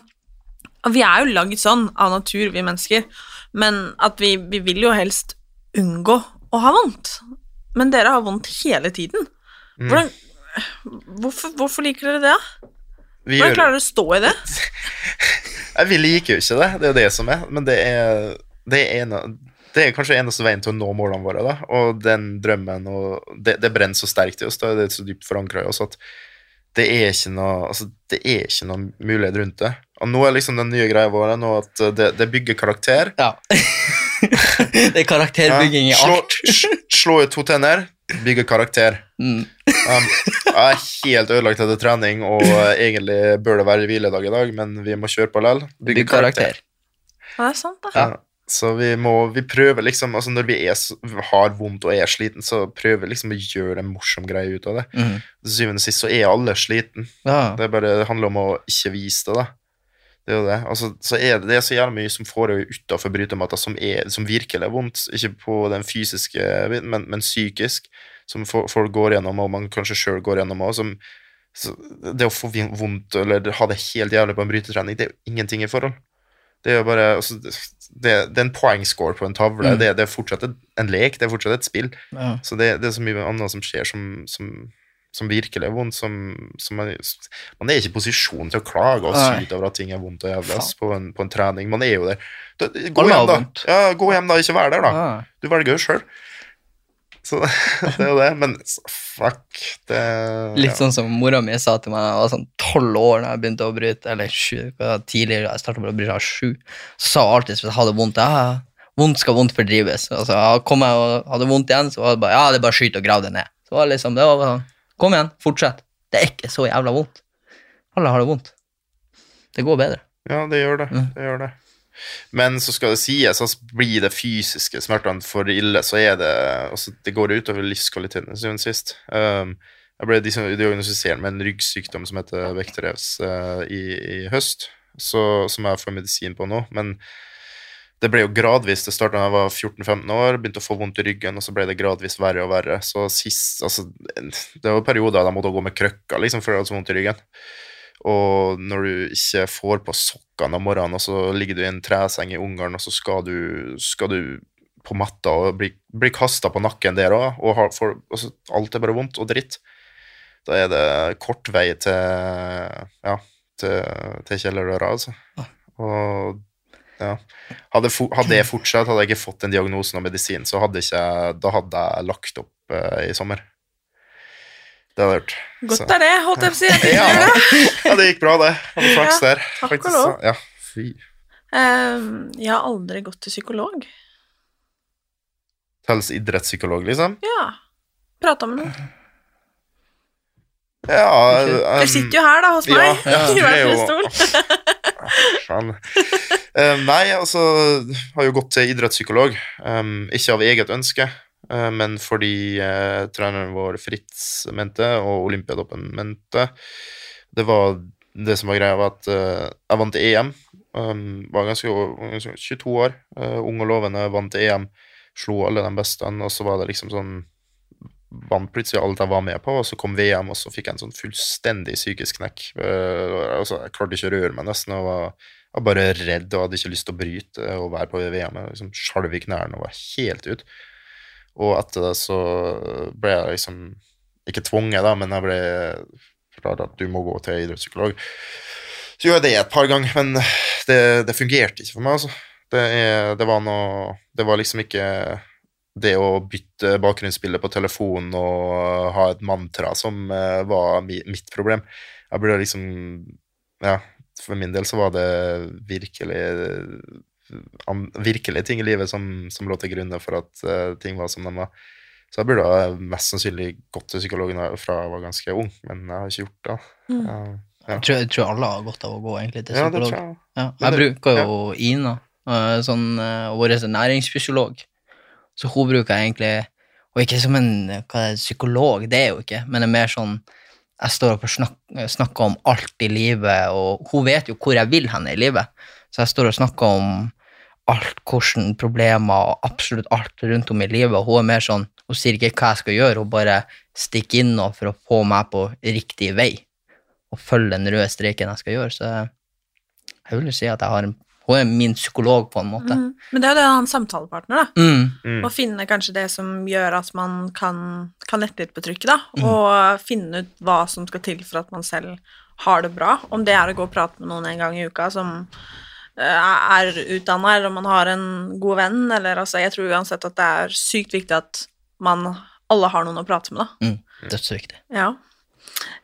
Vi er jo lagd sånn av natur, vi mennesker, men at vi, vi vil jo helst unngå å ha vondt. Men dere har vondt hele tiden. Mm. Hvordan, hvorfor, hvorfor liker dere det? da? Vi Hvordan klarer dere å stå i det? Vi liker jo ikke det, det er jo det som er, men det er, det er, ene, det er kanskje eneste veien til å nå målene våre, da, og den drømmen, og det, det brenner så sterkt i oss, da, det er så dypt forankret i oss, at det er ikke noe, altså, det er ikke noe mulighet rundt det. Og nå er liksom den nye greia vår nå at det, det bygger karakter. Ja. [laughs] det er karakterbygging i alt. slå ut to tenner, bygge karakter. Mm. Um, jeg er helt ødelagt etter trening, og egentlig bør det være hviledag i dag, men vi må kjøre på likevel. Bygge karakter. karakter. Ja, det er sant, da. Ja. Så vi må vi prøver liksom altså Når vi er, har vondt og er sliten, så prøver vi liksom å gjøre en morsom greie ut av det. Til syvende og sist så er alle sliten. Ja. Det, bare, det handler om å ikke vise det, da. Det er det. Altså, så er det, det er så jævlig mye som foregår utafor brytematta som, er, som virkelig er vondt. Ikke på den fysiske men, men psykisk. Som fo- folk går gjennom, og man kanskje sjøl går gjennom òg. Det å få vondt eller ha det helt jævlig på en brytetrening, det er jo ingenting i forhold. Det er jo bare altså, det, det er en poengscore på en tavle. Mm. Det, det er fortsatt en lek, det er fortsatt et spill. Ja. Så det, det er så mye annet som skjer som, som, som virkelig er vondt. Som, som man, man er ikke i posisjon til å klage og syte over at ting er vondt og jævlig på, på en trening. Man er jo der. Da, gå hjem, da. Ja, gå hjem, da. Ikke vær der, da. Du velger jo sjøl. Så [laughs] det er jo det. Men fuck det Litt ja. sånn som mora mi sa til meg da jeg var sånn tolv år da jeg begynte å bryte, eller sju, tidligere, jeg startet å bryte av sju, så sa hun alltid hvis jeg hadde vondt, ja, vondt skal vondt fordrives. Altså, kom jeg og hadde vondt igjen, så var det bare, ja, det er bare skyte og grav det ned. Så var det liksom, det var bare sånn, kom igjen, fortsett. Det er ikke så jævla vondt. Alle har det vondt. Det går bedre. Ja, det gjør det. Mm. det gjør det. Men så skal det sies, altså, blir det fysiske smertene for ille, så er det altså, Det går utover livskvaliteten til syvende og sist. Um, jeg ble diagnostisert med en ryggsykdom som heter Vekterevs uh, i, i høst, så, som jeg får medisin på nå. Men det ble jo gradvis. Det starta da jeg var 14-15 år, begynte å få vondt i ryggen, og så ble det gradvis verre og verre. Så sist altså, Det var perioder da jeg måtte gå med krøkker liksom, for jeg hadde så vondt i ryggen. Og når du ikke får på sokkene om morgenen, og så ligger du i en treseng i Ungarn, og så skal du, skal du på matta og bli, bli kasta på nakken der òg, og har, for, altså, alt er bare vondt og dritt, da er det kort vei til ja, til, til kjellerdøra, altså. Og ja. Hadde, hadde jeg fortsatt, hadde jeg ikke fått den diagnosen og medisin, så hadde ikke, da hadde jeg lagt opp eh, i sommer. Det hadde jeg gjort. Godt Så- er det, holdt jeg på å si. [laughs] Ja. det. [laughs] ja, det gikk bra, det. Hadde flaks Ja, der. takk og lov. Ja, fy. Ehm, jeg har aldri gått til psykolog. Telles idrettspsykolog, liksom? Ja. Prata med noen. Ja Dere sitter jo her, da, hos ja, meg. ja, I hver er sin stol. Faen. Eh, nei, altså Har jo gått til idrettspsykolog. Um, ikke av eget ønske, eh, men fordi eh, treneren vår Fritz mente, og Olympiadoppen mente Det var det som var greia, var at eh, jeg vant EM. Um, var ganske, ganske 22 år, uh, ung og lovende, vant EM. Slo alle de beste, og så var det liksom sånn vant plutselig alt jeg var med på, og så kom VM, og så fikk jeg en sånn fullstendig psykisk knekk. Uh, altså, jeg klarte ikke å røre meg nesten, og var, var bare redd og hadde ikke lyst til å bryte og være på VM. Jeg liksom skjalv i knærne og var helt ut. Og etter det så ble jeg liksom Ikke tvunget, da, men jeg ble forklart at du må gå til idrettspsykolog. Så gjorde jeg det et par ganger, men det, det fungerte ikke for meg, altså. Det, er, det var noe Det var liksom ikke det å bytte bakgrunnsbilde på telefonen og ha et mantra som eh, var mitt problem. Jeg burde liksom Ja, for min del så var det virkelig virkelige ting i livet som, som lå til grunn for at uh, ting var som de var. Så jeg burde ha mest sannsynlig gått til psykologen fra jeg var ganske ung, men jeg har ikke gjort det. Mm. Ja, ja. Jeg, tror, jeg tror alle har godt av å gå egentlig til psykolog. Ja, jeg. Ja, jeg bruker jo Ina, eh, sånn, eh, vår næringsfysiolog. Så hun bruker jeg egentlig Og ikke som en hva er det, psykolog, det er jo ikke, men det er mer sånn Jeg står opp og snakker, snakker om alt i livet, og hun vet jo hvor jeg vil henne i livet. Så jeg står og snakker om alt, hvordan problemer og absolutt alt rundt om i livet, og hun er mer sånn Hun sier ikke hva jeg skal gjøre, hun bare stikker innom for å få meg på riktig vei og følge den røde streken jeg skal gjøre. Så jeg, vil jo si at jeg har en Hun er min psykolog, på en måte. Mm. Men det er jo det å ha en samtalepartner, da. Mm. Mm. Å finne kanskje det som gjør at man kan, kan lette litt på trykket, da. Mm. Og finne ut hva som skal til for at man selv har det bra. Om det er å gå og prate med noen en gang i uka som er utdanna, eller om man har en god venn, eller altså Jeg tror uansett at det er sykt viktig at man alle har noen å prate med, da. Mm. Dødsviktig. Ja.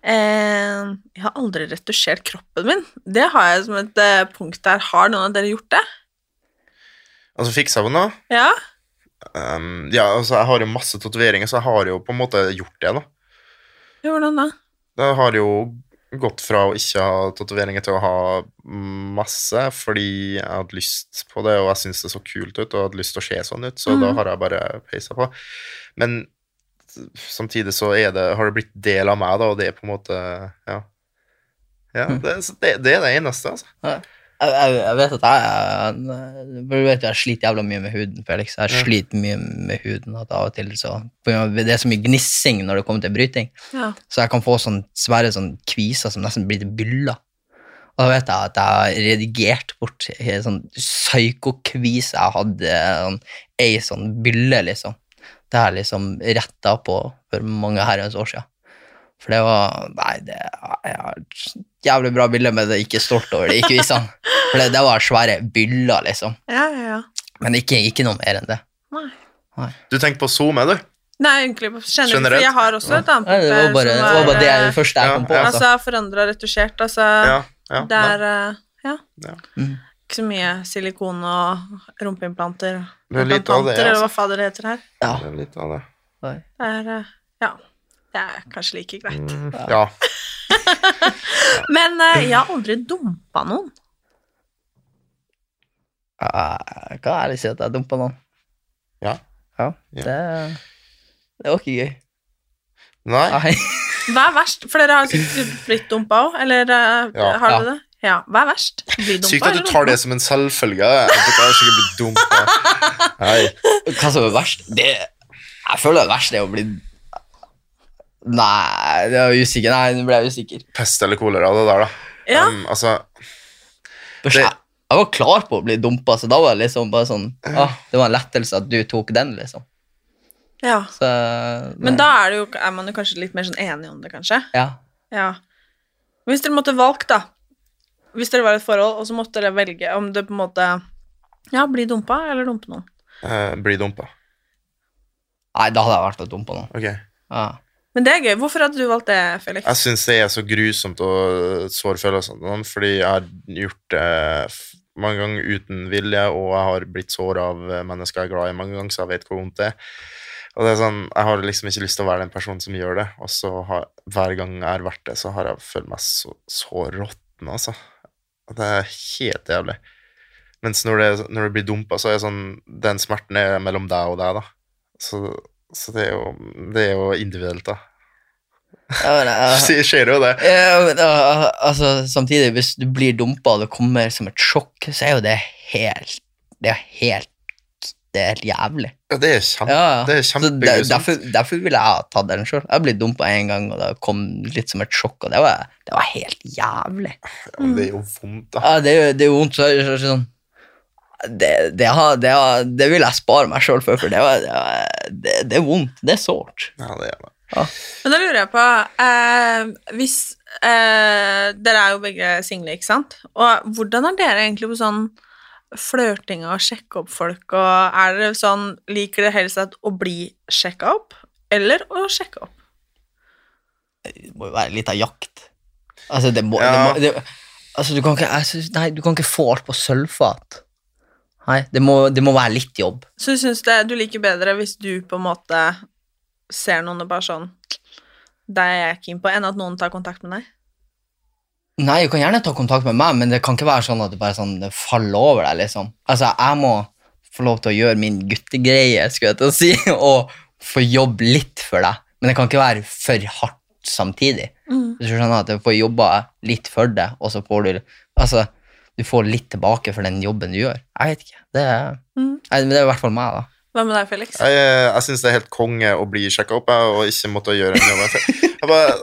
Eh, jeg har aldri retusjert kroppen min. Det har jeg som et eh, punkt der. Har noen av dere gjort det? Altså, fiksa på noe? Ja? Um, ja, altså, jeg har jo masse tatoveringer, så jeg har jo på en måte gjort det, da. Hvordan da? Jeg har jo gått fra å ikke ha tatoveringer til å ha masse, fordi jeg hadde lyst på det, og jeg syntes det så kult ut, og hadde lyst til å se sånn ut, så da Mhm. har jeg bare peisa på. Men samtidig så er det, har det blitt del av meg, da, og det er på en måte Ja. Ja, det, det, det er det eneste, altså. Jeg, jeg, jeg vet at jeg, jeg, vet, jeg sliter jævla mye med huden, Felix. Jeg Ja. sliter mye med huden at av og til så Det er så mye gnissing når det kommer til bryting, Ja. så jeg kan få sånne svære sånn kviser som nesten blir til byller. Og da vet jeg at jeg har redigert bort en sånn psykokvise jeg hadde, sånn, ei sånn bylle, liksom. Det har jeg liksom retta på for mange herrens år siden. For det var Nei, det jeg har et jævlig bra bilde, men det er ikke stolt over det Ikke vis han. [laughs] For det, det var svære byller, liksom. Ja, ja, ja. Men ikke, ikke noe mer enn det. Nei. Du tenker på SoMe, du? Nei, egentlig generelt, Generelt? jeg har også et annet Nei, det var bare der det, var bare det, det første jeg Ja, kom på. ja. Altså Altså. forandra retusjert, altså Ja. ja Det er eh, ja. Ja. Mm. Ikke så mye silikon og rumpeimplanter. Det er litt av det, altså. eller hva fader det heter her. Ja. Det er litt av det. Det er eh, Ja. Det er kanskje like greit. Mm, ja. [laughs] Men uh, jeg har aldri dumpa noen. Jeg kan ærlig si at jeg dumpa noen. Ja. Ja, Ja. det, det var ikke gøy. Nei. Nei. [laughs] Hva er verst? For dere har sikkert blitt dumpa òg, eller eh, Ja. har Ja. dere det? Ja. Hva er verst? Bli dumpa Sykt at du tar dumpa? det som en selvfølge. Jeg er sikkert blitt dumpa. [laughs] Hva som er verst? Det, jeg føler det verste er å bli Nei, det var usikker. Nei, nå ble jeg usikker. Pest eller kolera, det der, da. Ja. Um, altså, Det- jeg, jeg var klar på å bli dumpa, så da var det liksom bare sånn ah, Det var en lettelse at du tok den, liksom. ja. Så, Men da er, det jo, er man jo kanskje litt mer sånn enig om det, kanskje. Ja. Ja. Hvis dere måtte valgt, da Hvis dere var i et forhold, og så måtte dere velge om det på en måte Ja, bli dumpa eller dumpe noen. eh, bli dumpa. Nei, da hadde jeg vært dumpa nå. Ok. Ja. Men det er gøy. Hvorfor hadde du valgt det, Felix? Jeg syns det er så grusomt å såre sånn, fordi jeg har gjort det mange ganger uten vilje, og jeg har blitt såra av mennesker jeg er glad i mange ganger, så jeg vet hvor vondt det er. Og det er sånn, Jeg har liksom ikke lyst til å være den personen som gjør det, og så har, hver gang jeg har vært det, så har jeg følt meg så, så råtten, altså. Og Det er helt jævlig. Mens når det, når det blir dumpa, så er det sånn Den smerten er mellom deg og deg, da. Så, så det, er jo, det er jo individuelt, da. Ja, men, eh, Skjer jo det. Ja, men, uh, altså, samtidig, hvis du blir dumpa og det kommer som et sjokk, så er jo det helt Det er helt Det er helt jævlig. Ja, det er kjempe, Ja, ja. det er der, derfor, derfor ville jeg ha tatt den sjøl. Jeg ble dumpa én gang, og det kom litt som et sjokk, og det var, det var helt jævlig. Ja, men det er jo vondt, da. Ja, det, er jo- det er jo vondt. Så, så, så, sånn det, det, har, det, har, det vil jeg spare meg sjøl for, for det, var, det, var, det, det er vondt. Det er sårt. Ja, det er det. Men da lurer jeg på eh, Hvis eh, Dere er jo begge single, ikke sant? Og hvordan er dere egentlig på sånn flørting og sjekke opp folk, og er dere sånn Liker dere helst at å bli sjekka opp, eller å sjekke opp? Det må jo være litt av jakt. Altså, det må, Ja. det må det, Altså, du kan ikke jeg synes, Nei, du kan ikke få alt på sølvfat. Nei, det må, det må være litt jobb. Så du syns du liker bedre hvis du på en måte ser noen og bare sånn Det er jeg keen på, enn at noen tar kontakt med deg? Nei, du kan gjerne ta kontakt med meg, men det kan ikke være sånn at det bare sånn, det faller over deg, liksom. Altså, jeg må få lov til å gjøre min guttegreie, skulle jeg til å si, [laughs] og få jobbe litt for deg. Men det kan ikke være for hardt samtidig. Mm. du skjønner at du får jobba litt for det, og så får du Altså, du får litt tilbake for den jobben du gjør. Jeg vet ikke. Det er, Mm. Nei, men det er i hvert fall meg, da. Hva med deg, Felix? Jeg, jeg syns det er helt konge å bli sjekka opp jeg, og ikke måtte gjøre en jobb. Jeg, jeg bare,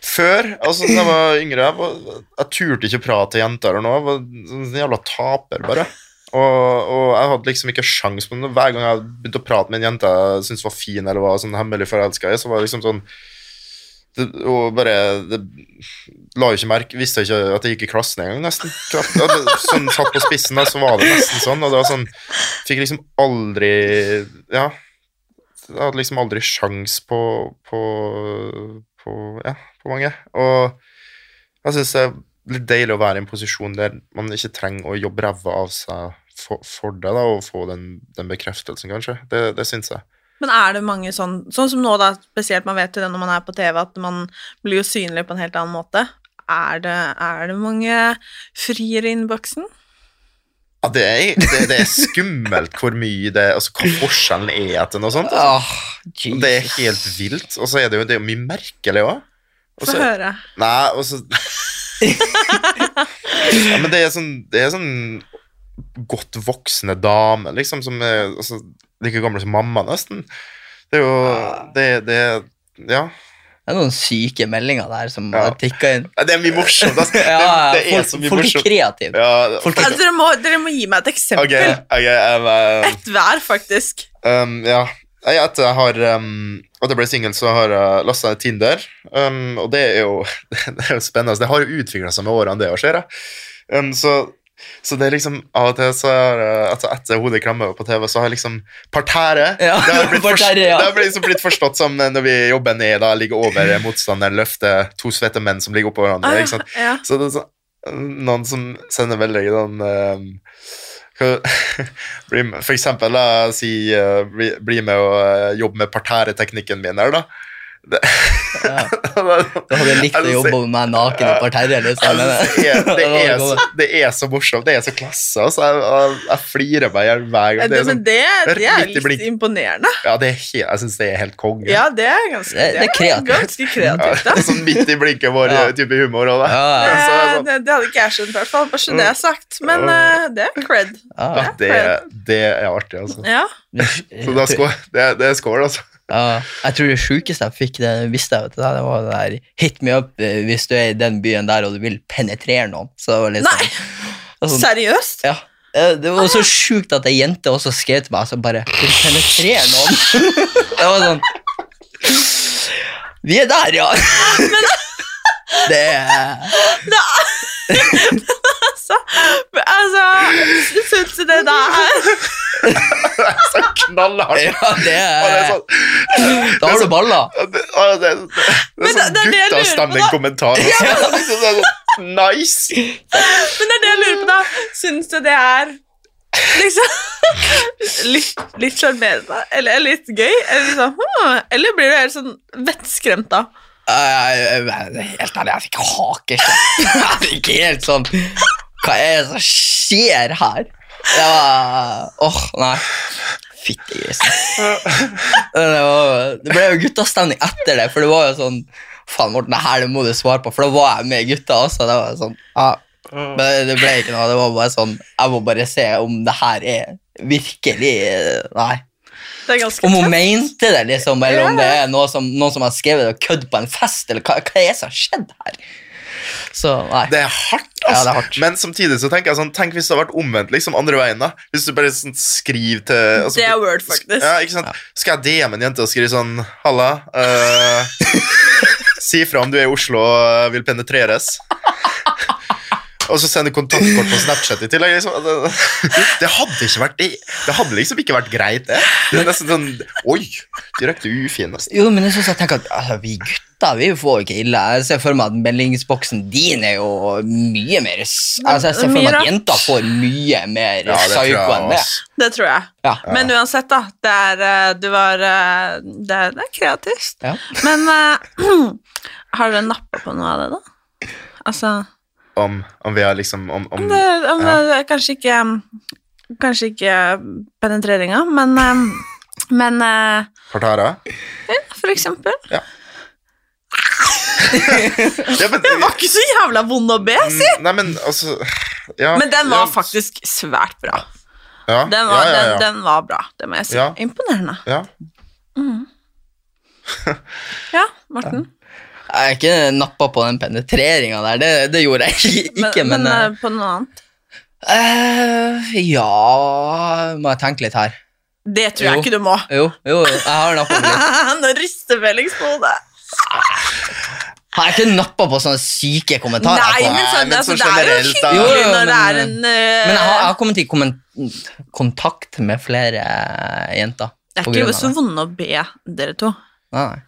før, altså da jeg var yngre, jeg, var, jeg turte ikke å prate til jenter eller noe. Jeg var en jævla taper, bare. Og, og jeg hadde liksom ikke sjans på det. Hver gang jeg begynte å prate med en jente jeg syntes var fin, eller var sånn hemmelig forelska i, så var det liksom sånn det, og bare det, La jo ikke merke Visste ikke at jeg gikk i klassen engang, nesten. Sånn satt på spissen, da, så var det nesten sånn. Og det var sånn Fikk liksom aldri Ja. Jeg hadde liksom aldri sjans på, på, på Ja, på mange. Og jeg syns det er litt deilig å være i en posisjon der man ikke trenger å jobbe ræva av seg for, for det, da, og få den, den bekreftelsen, kanskje. Det, det syns jeg. Men er det mange sånn Sånn som nå, da, spesielt man vet jo det når man er på TV, at man blir jo synlig på en helt annen måte. Er det, er det mange friere i innboksen? Ja, det er, det, det er skummelt hvor mye det Altså hva forskjellen er etter noe sånt. Altså. Det er helt vilt. Og så er det jo det er jo mye merkelig òg. Få høre. Nei, og så [laughs] ja, Men det er sånn Det er sånn godt voksne damer, liksom, som er altså, like gamle som mamma, nesten. Det er jo Det, det Ja. Det er noen syke meldinger der som Ja. har tikka inn. Det er mye morsomt. Altså. [laughs] Ja, det, det er folk, så mye folk er kreative. Ja, Folk Altså, dere, må, dere må gi meg et eksempel. Okay, okay, eh, Et hver, faktisk. Um, ja. Etter jeg har um, At jeg ble singel, så har jeg lasta ned Tinder. Um, og det er jo [laughs] det er jo spennende. Det har jo utvikla seg med årene, det òg, ser jeg. Um, så, så det er liksom Av og til så har jeg altså Etter hodet klemmer på TV, så har liksom Parterre. Ja, det har blitt, [laughs] parterre, ja. det har liksom blitt forstått som når vi jobber ned, da ligger over [laughs] motstanderen, løfter to svette menn som ligger oppå hverandre. Ah, ikke sant? ja. Så det er så, noen som sender veldig sånn [laughs] bli For eksempel, da, si bli, bli med og jobbe med parterreteknikken min her, da. Det, Ja. Da hadde likt å jobbe med meg naken i parterre. Liksom. Altså, det, er, det, er så, det er så morsomt. Det er så klasse. Altså, jeg, jeg, jeg flirer meg i hjel hver gang. Det er sånn, det, det er blink. litt imponerende. ja, det er jeg syns det er helt konge. Ja, det er ganske, Det- det er kreativt. ganske kreativt. Da. Ja, sånn midt i blinket vår Ja. type humor Også, da. Ja, Det, ja. er det sånn- det, hadde ikke jeg skjønt, i hvert fall. Bare så det er sagt. Men uh, det er cred. Ja. Det, det er artig, altså. Ja. Så det er det, er- er score altså. Ja, jeg tror det sjukeste jeg fikk, det visste jeg, vet du, det var det der Hit me up eh, hvis du er i den byen der og du vil penetrere noen. Så det var litt Nei, sånn, sånn seriøst? ja. Det var så sjukt at ei jente også skrev til meg altså bare Vil penetrere noen? [laughs] det var sånn Vi er der, ja! Men, [laughs] det er Altså, men altså Syns du det der [laughs] Så knallhardt. Ja, det er er sånn, Da har du balla. Det, Men er sånn er på, da. guttastemning-kommentar. Altså. Det er liksom- det er sånn, nice! Men det er det jeg lurer på, da. Syns du det er liksom litt, sjarmerende? Eller litt gøy? Eller, liksom, hmm, eller blir du helt sånn vettskremt da? Helt ærlig, jeg fikk hakeskjell. [laughs] Jeg fikk helt sånn Hva er det som skjer her? Det var Åh, nei. Fittegrisen. Det, var- det ble jo guttastemning etter det, for det var jo sånn Faen, Morten, det her det må du svare på, for da var jeg med gutta også. Det var sånn, ah. Men det- ble ikke noe. Det var bare sånn Jeg må bare se om det her er virkelig Nei. Om hun mente det, liksom, eller om det er noe som, noen som har skrevet og kødd på en fest, eller hva, hva er det som har skjedd her? Så nei. Det er hardt, Ja, altså. det er hardt. Men samtidig så tenker jeg sånn Tenk hvis det hadde vært omvendt, liksom andre veien. da Hvis du bare sånn skriver til altså, Det er word, faktisk. Ja, ikke sant? Skal jeg DM en jente og skrive sånn Halla. uh, [laughs] si fra om du er i Oslo og vil penetreres. [laughs] Og så sende kontaktkort på Snapchat i tillegg. Liksom. Det, hadde ikke vært det. Det hadde liksom ikke vært greit, det. Det er nesten sånn Oi! Direkte ufin, nesten. Jo, men jeg synes jeg tenker at altså, vi gutter vi får ikke ille. Jeg ser for meg at meldingsboksen din er jo mye mer altså, Jeg ser for meg at jenter får mye mer Ja, det psyko enn det. Det tror jeg. Ja. Men uansett, da. Det er, eh, du var eh, Det er, det er kreativt. Ja. Men uh, [clears throat] har dere nappa på noe av det, da? Altså Om, om vi har liksom Om, om det, om ja. det Kanskje ikke Kanskje ikke penetreringa, men eh, [laughs] Men Partara? for eksempel. Ja, men, [laughs] Den var ikke så jævla vond å be, si! Mm, Nei, men altså ja, Men den var ja, faktisk svært bra. ja, Den var, ja, ja, ja. Den, den var bra, det må jeg si. Ja. Imponerende. Ja. [laughs] Ja, Morten. Jeg er ikke nappa på den penetreringa der, det, det gjorde jeg ikke, men, men, eh, eh, på noe annet. Uh, Ja Må jeg tenke litt her. Det tror jeg ikke du må. Jo, jo, jeg har nappa litt. [laughs] Nå rister Felix på hodet. Har jeg ikke nappa på sånne syke kommentarer? Nei, men, sånn, men altså, så det er jo hyggelig Jo, jo, når det er en uh... Men jeg har, jeg har kommet i kontakt med flere jenter. Det er ikke så vonde å be, dere to. Nei.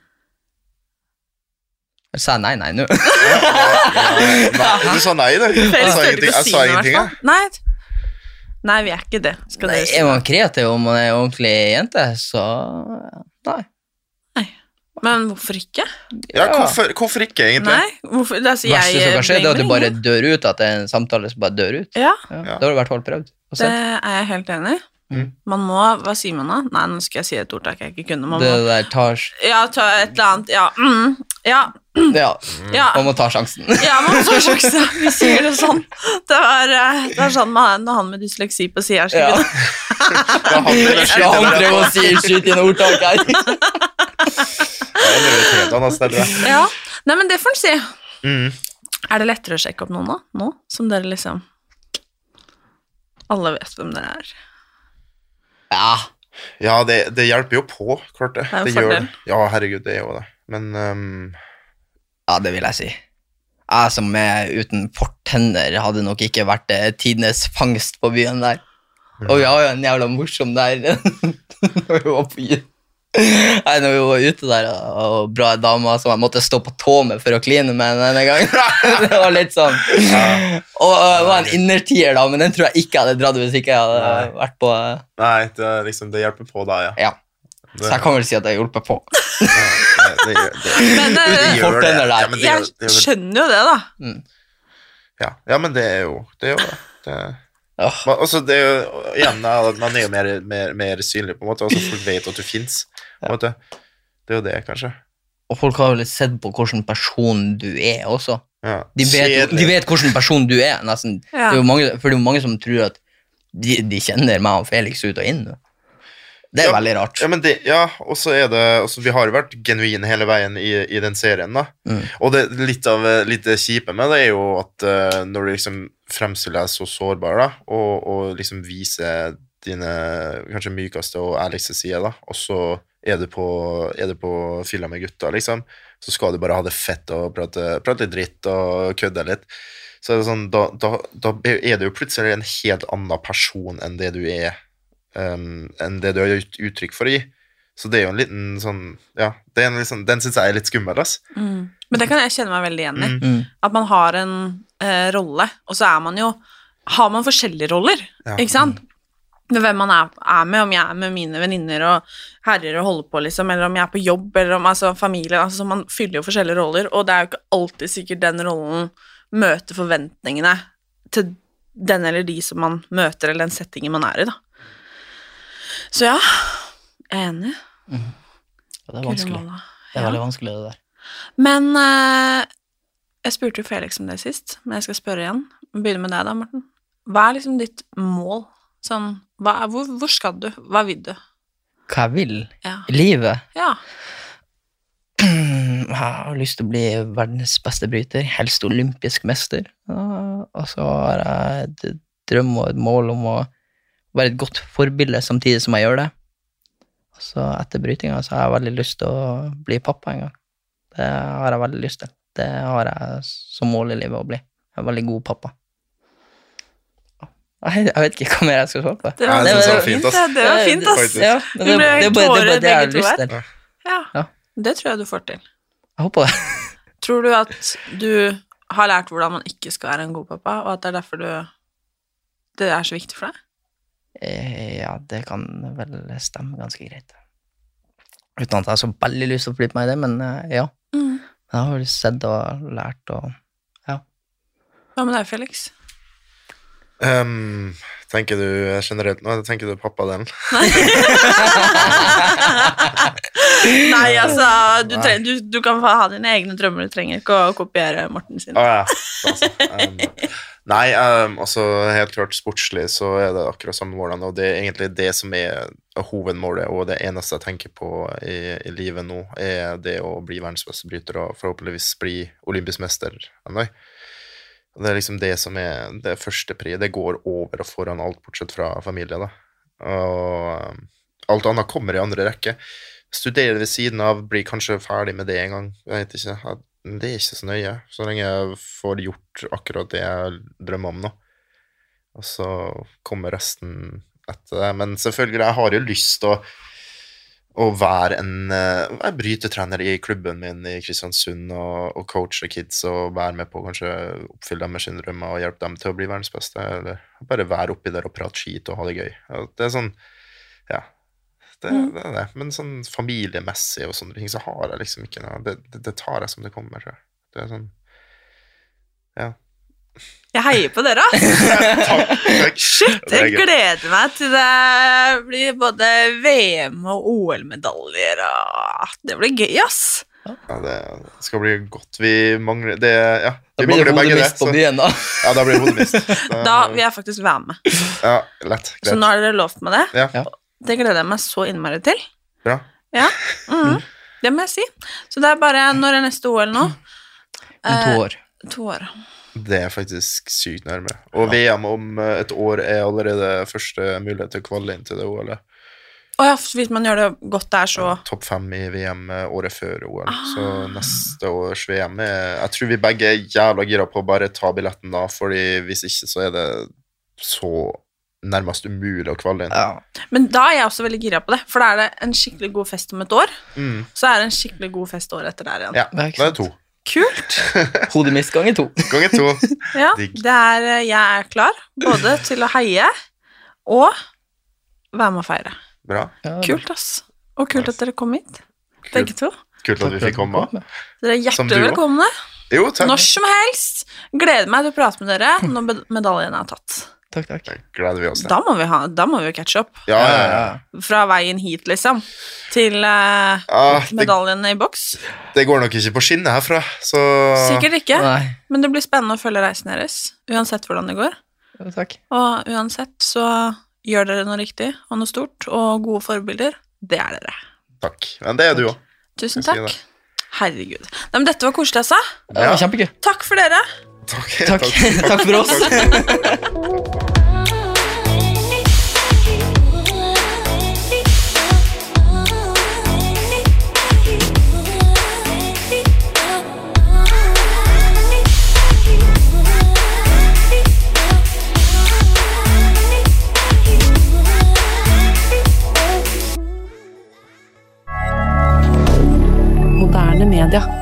Jeg sa nei, nei nå. Nei, du sa nei, [laughs] du. Jeg sa ingenting. Jeg sa ingenting, jeg. Nei. Nei, vi er ikke det. Skal Nei, dere si. er man kreativ og man er ordentlig jente, så nei. Men hvorfor ikke? Ja, hvorfor, hvorfor ikke, egentlig? Nei, hvorfor? Altså, Verste som kan skje, det er at du bare dør ut, at det er en samtale som bare dør ut. Ja, Ja, Det Da har du i hvert fall prøvd. Og det sett. er jeg helt enig i. Mm. Man må Hva sier man da? Nei, nå skal jeg si et ordtak jeg ikke kunne. Man Det må der tar Ja, ta et eller annet Ja. Mm, ja. [clears throat] Ja, ja. man må ta sjansen. Ja, man tar [laughs] sjansen. Vi sier det sånn. Det var, eh, det er sånn med, når han med dysleksi på sida Ja. vi det [laughs] Ja, han drev å si skyt inn ordtak her. [laughs] Ja, er. Nei, men det får en si. Mm. Er det lettere å sjekke opp noen da, Nå som dere liksom Alle vet hvem dere er. Ja, Ja, det, det hjelper jo på, klart det. Det er jo det gjør det. Ja, herregud, det er jo det. Men ehm, ja, det vil jeg si. Jeg som er uten fortenner, hadde nok ikke vært eh, tidenes fangst på byen der. Og vi har jo en jævla morsom der [laughs] når vi var på byen. Nei, når vi var ute der, og bra dame som jeg måtte stå på tå med for å kline med denne gangen. [laughs] Det var litt sånn. Og det var en innertier, da, men den tror jeg ikke jeg hadde dratt hvis ikke jeg hadde Nei. vært på øh, Nei, det, liksom, det hjelper på da, ja. Ja. Det, Så jeg kan vel si at jeg har hjulpet på. [laughs] det, det, gjør- det, Men det, eh, gjør det. Ja, men det, gjør- jeg det, skjønner jo det, da. ja. ja, men det er jo det. Er jo det. det man, altså, det er jo, igjen, at man er jo mer, mer, mer synlig, på en måte. Også folk vet at du fins. Det er jo det, kanskje. Og folk har jo litt sett på hvilken person du er også. Ja. De vet, de vet hvilken person du er, nesten. Ja. Det er jo mange, for det er jo mange som tror at de, de kjenner meg og Felix ut og inn. Det er Ja, veldig rart. Ja, men det, ja, og så er det også, Vi har jo vært genuine hele veien i, i den serien, da. Mm. Og det litt av litt kjipe med det er jo at uh, når du liksom fremstiller deg så sårbar, da, og, og liksom viser dine kanskje mykeste og ærligste sider, da, og så er du på, er du på fylla med gutta, liksom, så skal du bare ha det fett og prate, prate litt dritt og kødde litt. Så er det sånn, da, da, da er du jo plutselig en helt annen person enn det du er um, enn det du har gitt uttrykk for å gi. Så det er jo en liten sånn Ja, det er en liksom, den syns jeg er litt skummel, ass. Mm. Men det kan jeg kjenne meg veldig igjen i. Mm. Mm. At man har en eh, rolle, og så er man jo Har man forskjellige roller, Ja. ikke sant? Hvem man er, er med, om jeg er med mine venninner og herrer og holder på, liksom, eller om jeg er på jobb, eller om altså, familie altså, så Man fyller jo forskjellige roller, og det er jo ikke alltid sikkert den rollen møter forventningene til den eller de som man møter, eller den settingen man er i, da. Så ja, jeg er enig. Ja, det er vanskelig. Det er veldig vanskelig, det der. Men eh, jeg spurte jo Felix om det sist, men jeg skal spørre igjen. Begynne med deg, da, Morten. Hva er liksom ditt mål? Sånn, hva, hvor, hvor skal du? Hva vil du? Hva jeg vil Ja. livet? ja. [clears throat] Jeg har lyst til å bli verdens beste bryter, helst olympisk mester. Og så har jeg et drøm og et mål om å være et godt forbilde samtidig som jeg gjør det. Og så etter brytinga så har jeg veldig lyst til å bli pappa en gang. Det har jeg veldig lyst til. Det har jeg som mål i livet å bli. Jeg En veldig god pappa. Jeg vet ikke hva mer jeg skal svare på. Det var- det var, det var fint, ass. Det var fint, ass. Ja, det, det, det, er det, er bare det jeg har lyst til. Ja, Ja. det tror jeg du får til. Jeg håper det. Tror du at du har lært hvordan man ikke skal være en god pappa, og at det er derfor du det er så viktig for deg? Eh, Ja, det kan vel stemme ganske greit. Uten at jeg har så veldig lyst til å flytte meg i det, men eh, ja. Mm. Jeg har vel sett og lært og ja. Hva med deg, Felix? Um, tenker du generelt nå, tenker du pappadelen? [laughs] Nei, altså, du, trenger, du, du kan ha dine egne drømmer, du trenger ikke å kopiere Morten sin. Å ja. Altså, um, nei, um, altså helt klart sportslig så er det akkurat samme målene, og det er egentlig det som er hovedmålet, og det eneste jeg tenker på i, i livet nå, er det å bli verdens beste bryter og forhåpentligvis bli olympisk mester en. Det er liksom det som er det første pri. Det går over og foran alt bortsett fra familie, da. Og um, alt annet kommer i andre rekke. Studere ved siden av, bli kanskje ferdig med det en gang. Jeg vet ikke. Jeg- Det er ikke så nøye, så lenge jeg får gjort akkurat det jeg drømmer om nå. Og så kommer resten etter det. Men selvfølgelig, jeg har jo lyst til å, å være en jeg brytetrener i klubben min i Kristiansund og, og coache kids og være med på kanskje oppfylle deres drømmer og hjelpe dem til å bli verdens beste. Eller bare være oppi der og prate skit og ha det gøy. Det er sånn Ja. Det, Mm. det er det. Men sånn familiemessig og sånne ting, så har jeg liksom ikke noe Det, det, det tar jeg som det kommer. tror jeg. Det er sånn Ja. Jeg heier på dere, [laughs] takk, Takk. Shit, jeg gleder meg til det blir både VM og OL-medaljer og Det blir gøy, ass! Ja, det skal bli godt. Vi mangler det, ja, Da blir det hodet mist hodemist på så- byen, da. Ja, da blir det hodemist. Da- Da vil jeg faktisk være med. Ja, lett. Så nå har dere lovt meg det. Ja. Ja. Det gleder jeg meg så innmari til. Bra. Ja, mhm. Det må jeg si. Så det er bare Når er neste OL nå? Om to år. To år. Det er faktisk sykt nærme. Og VM om eh, et år er allerede første mulighet til å kvalle inn til det OL-et. Oh ja, hvis man gjør det godt der, så Topp fem i VM eh, året før OL. Så Ah. neste års VM er Jeg tror vi begge er jævla gira på å bare ta billetten da, fordi hvis ikke så er det så nærmest umulig å kvalle inn. Ja. Men da er jeg også veldig gira på det, for da er det en skikkelig god fest om et år. Mm. Så er det en skikkelig god fest året etter der igjen. Ja, Det er da er det to. Kult! [laughs] Hodemist ganger to. [laughs] Ganger to. [laughs] Ja, det er, jeg er klar både til å heie og være med å feire. Bra. Kult, ass. Og kult at dere kom hit, begge to. Kult at vi fikk komme. Dere er hjertelig velkomne. Jo, takk. Når som helst. Gleder meg til å prate med dere når medaljen er tatt. Takk, takk. Det gleder vi oss til. Da må vi, ha, da må vi jo catche opp. Ja, ja, ja. Fra veien hit, liksom. Til uh, Ah, medaljen i boks. det går nok ikke på skinnet herfra, så Sikkert ikke, Nei, men det blir spennende å følge reisen deres. Uansett hvordan det går. ja, takk. Og uansett så gjør dere noe riktig og noe stort, og gode forbilder. Det er dere. Takk. Men det er du òg. Tusen takk. Herregud. Nei, men dette var koselig, altså. Ja. kjempegøy. Takk for dere. [laughs] Takk. Takk. [laughs] Takk for oss. Moderne media.